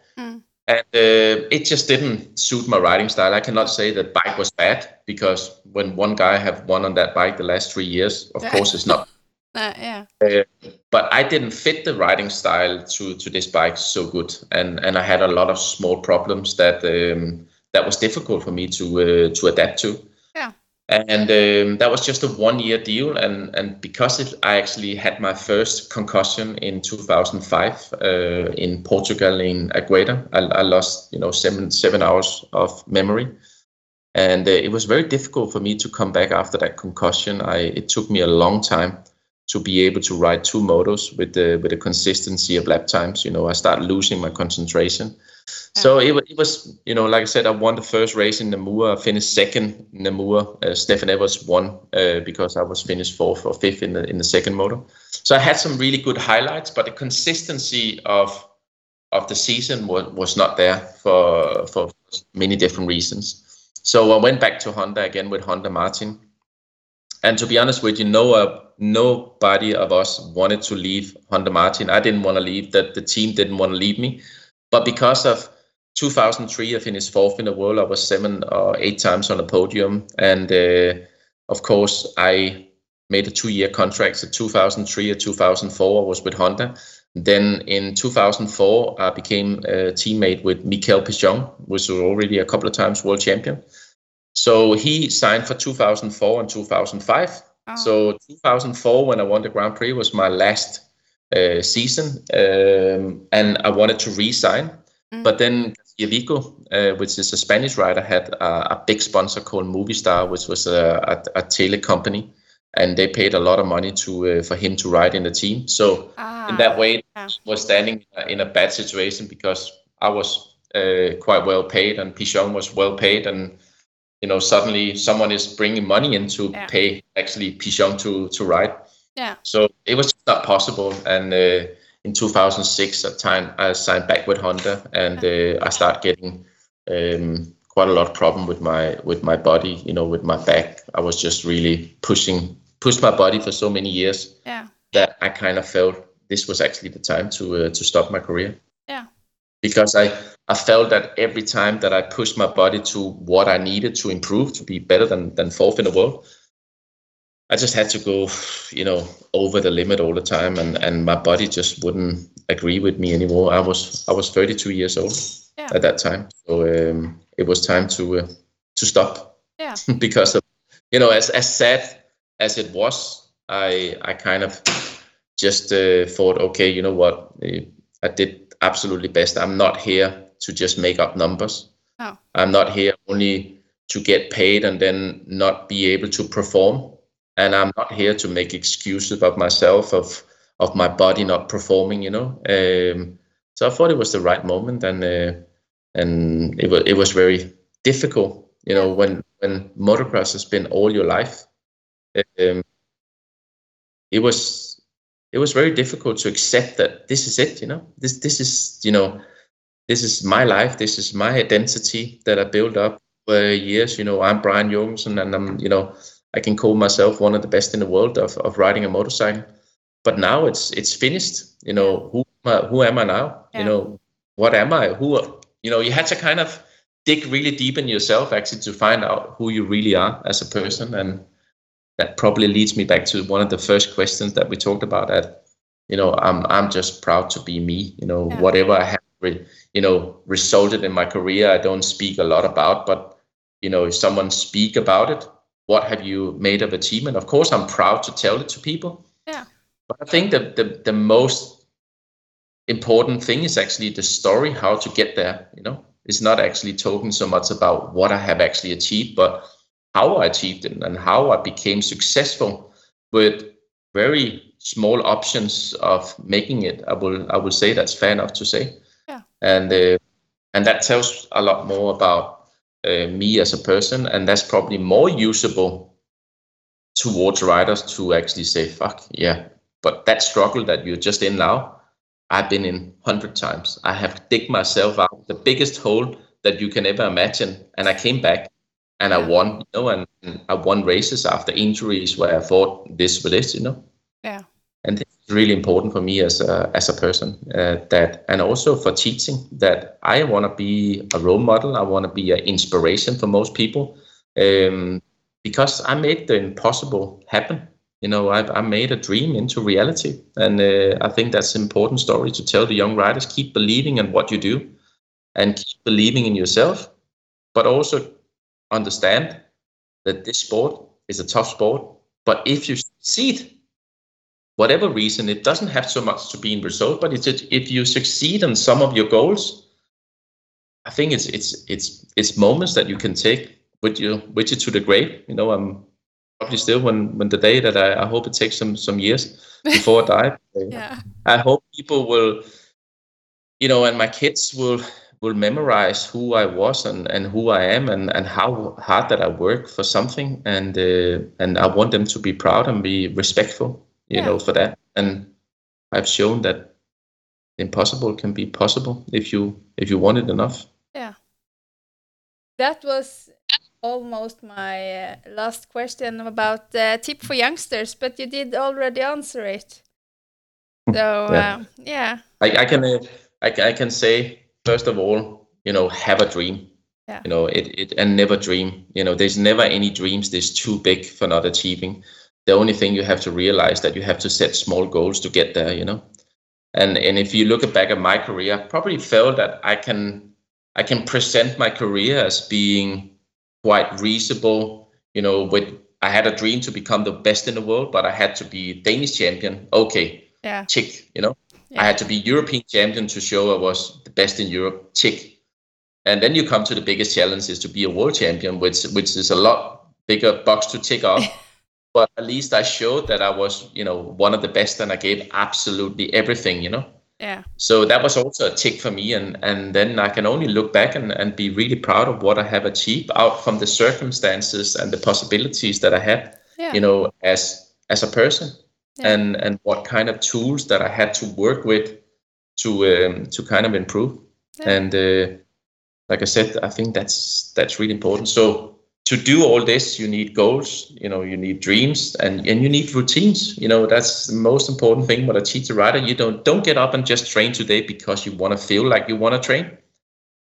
And uh, it just didn't suit my riding style. I cannot say that bike was bad because when one guy have won on that bike the last three years, of Yeah. course it's not (laughs) Uh, yeah. but I didn't fit the riding style to to this bike so good, and and I had a lot of small problems that um, that was difficult for me to uh, to adapt to. And um, that was just a one year deal, and and because it, I actually had my first concussion in 2005 uh, in Portugal in Agueda, I, I lost you know seven seven hours of memory. And uh, it was very difficult for me to come back after that concussion. I it took me a long time to be able to ride two motos with the with the consistency of lap times. You know, I started losing my concentration. So it, it was, you know, like I said, I won the first race in Namur. I finished second in Namur. Uh, Stefan Everts won uh, because I was finished fourth or fifth in the in the second moto. So I had some really good highlights, but the consistency of of the season was, was not there for for many different reasons. So I went back to Honda again with Honda Martin. And to be honest with you, no, uh, nobody of us wanted to leave Honda Martin. I didn't want to leave. That the team didn't want to leave me. But because of 2003, I finished fourth in the world. I was seven or eight times on the podium, and uh, of course, I made a two-year contract. So 2003 or 2004, I was with Honda. Then in 2004, I became a teammate with Mickaël Pichon, which was already a couple of times world champion. So he signed for 2004 and 2005. Oh. So 2004, when I won the Grand Prix, was my last uh, season, um, and I wanted to resign. Mm. But then Vico, uh, which is a Spanish rider, had a, a big sponsor called Movistar, which was a, a, a tele company, and they paid a lot of money to uh, for him to ride in the team. So ah, in that way, yeah. was standing in a bad situation because I was uh, quite well paid and Pichon was well paid, and you know suddenly someone is bringing money in to Yeah. pay actually Pichon to to ride. Yeah. So it was not possible, and uh, in 2006, at time I signed back with Honda, and uh, I started getting um, quite a lot of problem with my with my body, you know, with my back. I was just really pushing pushed my body for so many years Yeah. that I kind of felt this was actually the time to uh, to stop my career. Yeah. Because I I felt that every time that I pushed my body to what I needed to improve to be better than than fourth in the world, I just had to go, you know, over the limit all the time, and and my body just wouldn't agree with me anymore. I was I was 32 years old Yeah. at that time, so um, it was time to uh, to stop Yeah. (laughs) because of you know as as sad as it was, I I kind of just uh, thought, okay, you know what, uh, I did absolutely best. I'm not here to just make up numbers. No. I'm not here only to get paid and then not be able to perform. And I'm not here to make excuses about myself of of my body not performing. You know, um, so I thought it was the right moment, and uh, and it was it was very difficult. You know, when when motocross has been all your life, um, it was it was very difficult to accept that this is it. You know, this this is you know this is my life. This is my identity that I built up for years. You know, I'm Brian Jorgensen, and I'm you know I can call myself one of the best in the world of, of riding a motorcycle. But now it's it's finished. You know, who am I, who am I now? Yeah. You know, what am I? Who you know? You had to kind of dig really deep in yourself actually to find out who you really are as a person, and that probably leads me back to one of the first questions that we talked about. That you know, I'm I'm just proud to be me. You know, Yeah. whatever I have, re- you know, resulted in my career, I don't speak a lot about, but you know, if someone speak about it, what have you made of achievement? Of course, I'm proud to tell it to people. Yeah. but I think that the, the most important thing is actually the story, how to get there. You know, it's not actually talking so much about what I have actually achieved, but how I achieved it and how I became successful with very small options of making it. I will I will say that's fair enough to say. Yeah. And uh, and that tells a lot more about uh, me as a person, and that's probably more usable towards riders to actually say, "Fuck yeah!" But that struggle that you're just in now, I've been in hundred times. I have dig myself out the biggest hole that you can ever imagine, and I came back and I won. You know, and, I won races after injuries where I thought this with this. You know. Yeah really important for me as a as a person uh, that and also for teaching that I want to be a role model. I want to be an inspiration for most people um, because I made the impossible happen. You know, I, I made a dream into reality, and uh, I think that's an important story to tell the young writers Keep believing in what you do, and keep believing in yourself, but also understand that this sport is a tough sport. But if you succeed whatever reason, it doesn't have so much to be in result, but it's if you succeed in some of your goals, I think it's it's it's it's moments that you can take with you with you to the grave. You know, I'm probably still when when the day that I, I hope it takes some some years (laughs) before I die. yeah. I hope people will, you know, and my kids will will memorize who I was and, and who I am and, and how hard that I work for something and uh, and I want them to be proud and be respectful you yeah. know, for that. And I've shown that impossible can be possible if you if you want it enough. Yeah. That was almost my uh, last question about the uh, tip for youngsters, but you did already answer it. So yeah, uh, yeah. I, I can uh, I, I can say first of all, you know, have a dream. Yeah. You know, it, it and never dream. You know, there's never any dreams that's too big for not achieving the only thing you have to realize that you have to set small goals to get there you know? And and if you look back at my career i probably felt that i can i can present my career as being quite reasonable you know with i had a dream to become the best in the world but i had to be danish champion. Okay yeah. tick you know? Yeah. i had to be european champion to show i was the best in europe tick. And then you come to the biggest challenge is to be a world champion which which is a lot bigger box to tick off (laughs) but at least I showed that I was, you know, one of the best and I gave absolutely everything, you know. Yeah. So that was also a tick for me and and then I can only look back and, and be really proud of what I have achieved out from the circumstances and the possibilities that I had, yeah. you know, as as a person yeah. and and what kind of tools that I had to work with to um, to kind of improve. Yeah. And uh, like I said, I think that's that's really important. So to do all this you need goals you know you need dreams and and you need routines. You know that's the most important thing what i teach a rider you don't don't get up and just train today because you want to feel like you want to train.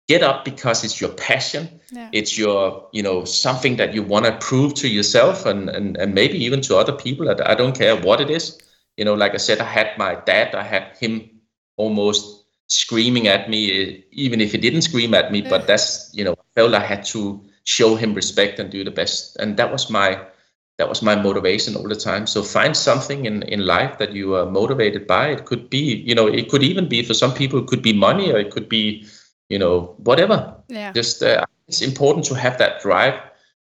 Get up because it's your passion. Yeah. it's your you know something that you want to prove to yourself and, and and maybe even to other people that i don't care what it is. You know like i said i had my dad i had him almost screaming at me even if he didn't scream at me but that's you know I felt i had to show him respect and do the best. And that was my that was my motivation all the time. So find something in in life that you are motivated by. It could be you know it could even be for some people it could be money or it could be you know whatever. Yeah. Just uh, it's important to have that drive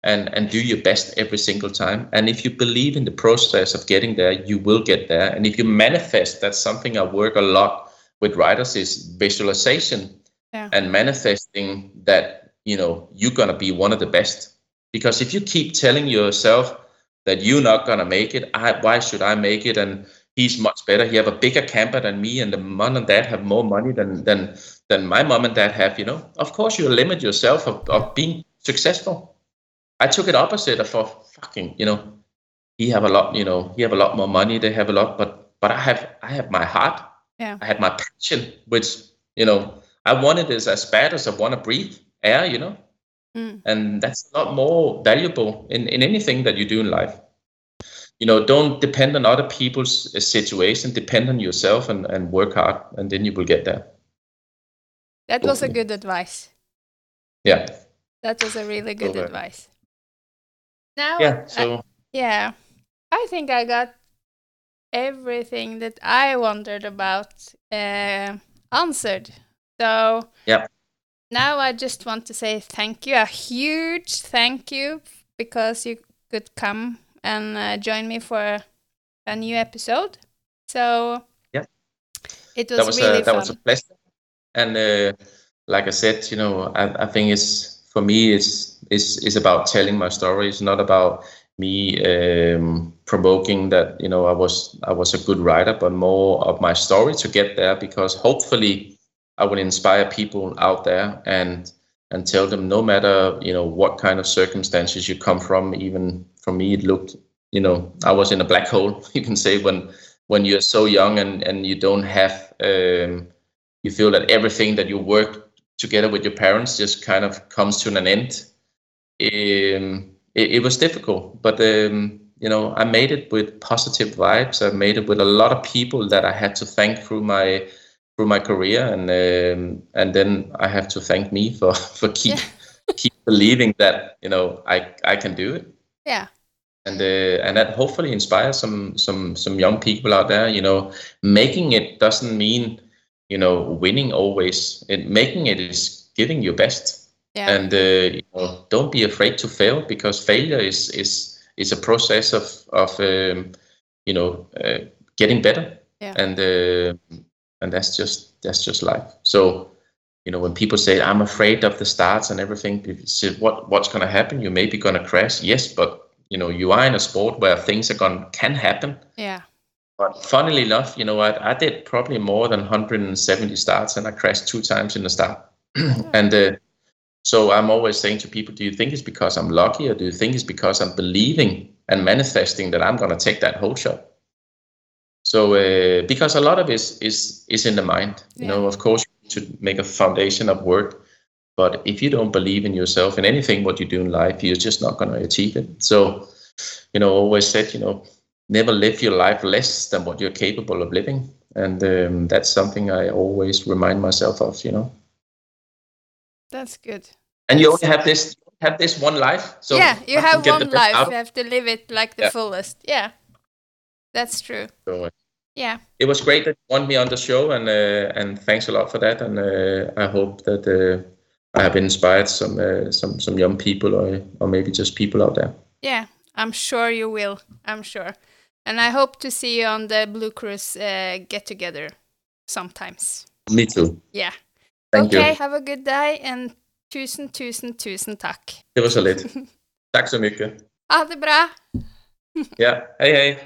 and and do your best every single time. And if you believe in the process of getting there you will get there. And if you manifest that's something i work a lot with writers is visualization yeah. and manifesting that you know you're gonna be one of the best. Because if you keep telling yourself that you're not gonna make it I, why should i make it? And he's much better. He have a bigger camper than me and the mom and dad have more money than than than my mom and dad have you know? Of course you limit yourself of, of being successful. I took it opposite of fucking you know he have a lot you know he have a lot more money they have a lot but but i have i have my heart. Yeah. I had my passion which you know i wanted it as bad as i want to breathe air, you know? Mm. And that's a lot more valuable in, in anything that you do in life. You know, don't depend on other people's uh, situation, depend on yourself and, and work hard, and then you will get there. That was a good advice. Yeah. That was a really good okay. advice. Now, yeah, so I, yeah, I think I got everything that I wondered about uh, answered. So Yeah. Now I just want to say thank you, a huge thank you, because you could come and uh, join me for a new episode. So Yeah. it was, that was really a, that fun. was a pleasure. And uh, like I said, you know, I, I think it's for me it's is is about telling my story. It's not about me um, provoking that you know I was I was a good writer, but more of my story to get there because hopefully I will inspire people out there and and tell them no matter you know what kind of circumstances you come from. Even for me, it looked you know I was in a black hole. (laughs) You can say when when you're so young and and you don't have um, you feel that everything that you work together with your parents just kind of comes to an end. Um, it, it was difficult, but um, you know I made it with positive vibes. I made it with a lot of people that I had to thank through my through my career, and um, and then I have to thank me for (laughs) for keep Yeah. keep believing that you know I I can do it. Yeah, and uh, and that hopefully inspires some some some young people out there you know. Making it doesn't mean you know winning always. It making it is giving your best. Yeah, and uh, you know, don't be afraid to fail because failure is is is a process of of um, you know uh, getting better. Yeah. and uh, and that's just that's just life. So you know when people say i'm afraid of the starts and everything people say, what what's going to happen? You may be going to crash. Yes but you know you are in a sport where things are going can happen. Yeah, but funnily enough you know what? I did probably more than 170 starts and i crashed two times in the start. (clears throat) And uh, so i'm always saying to people do you think it's because i'm lucky or do you think it's because i'm believing and manifesting that i'm going to take that holeshot so uh, because a lot of it is is, is in the mind you know of course you to make a foundation of work but if you don't believe in yourself in anything what you do in life you're just not going to achieve it so you know always said you know never live your life less than what you're capable of living and um, that's something i always remind myself of you know that's good. and you only have this have this one life so yeah, you have one life. out You have to live it like the Yeah. fullest. Yeah, that's true. So, uh, Yeah, it was great that you wanted me on the show and uh, and thanks a lot for that and uh, i hope that uh, i have inspired some uh, some some young people or or maybe just people out there yeah. I'm sure you will. I'm sure, and I hope to see you on the Blue Cruise uh, get together sometimes. me too Yeah. thank okay. you Have a good day and tusen, tusen, tusen tack. det var så lidt (laughs) tack så mycket Ha det bra. Ja Hey, hej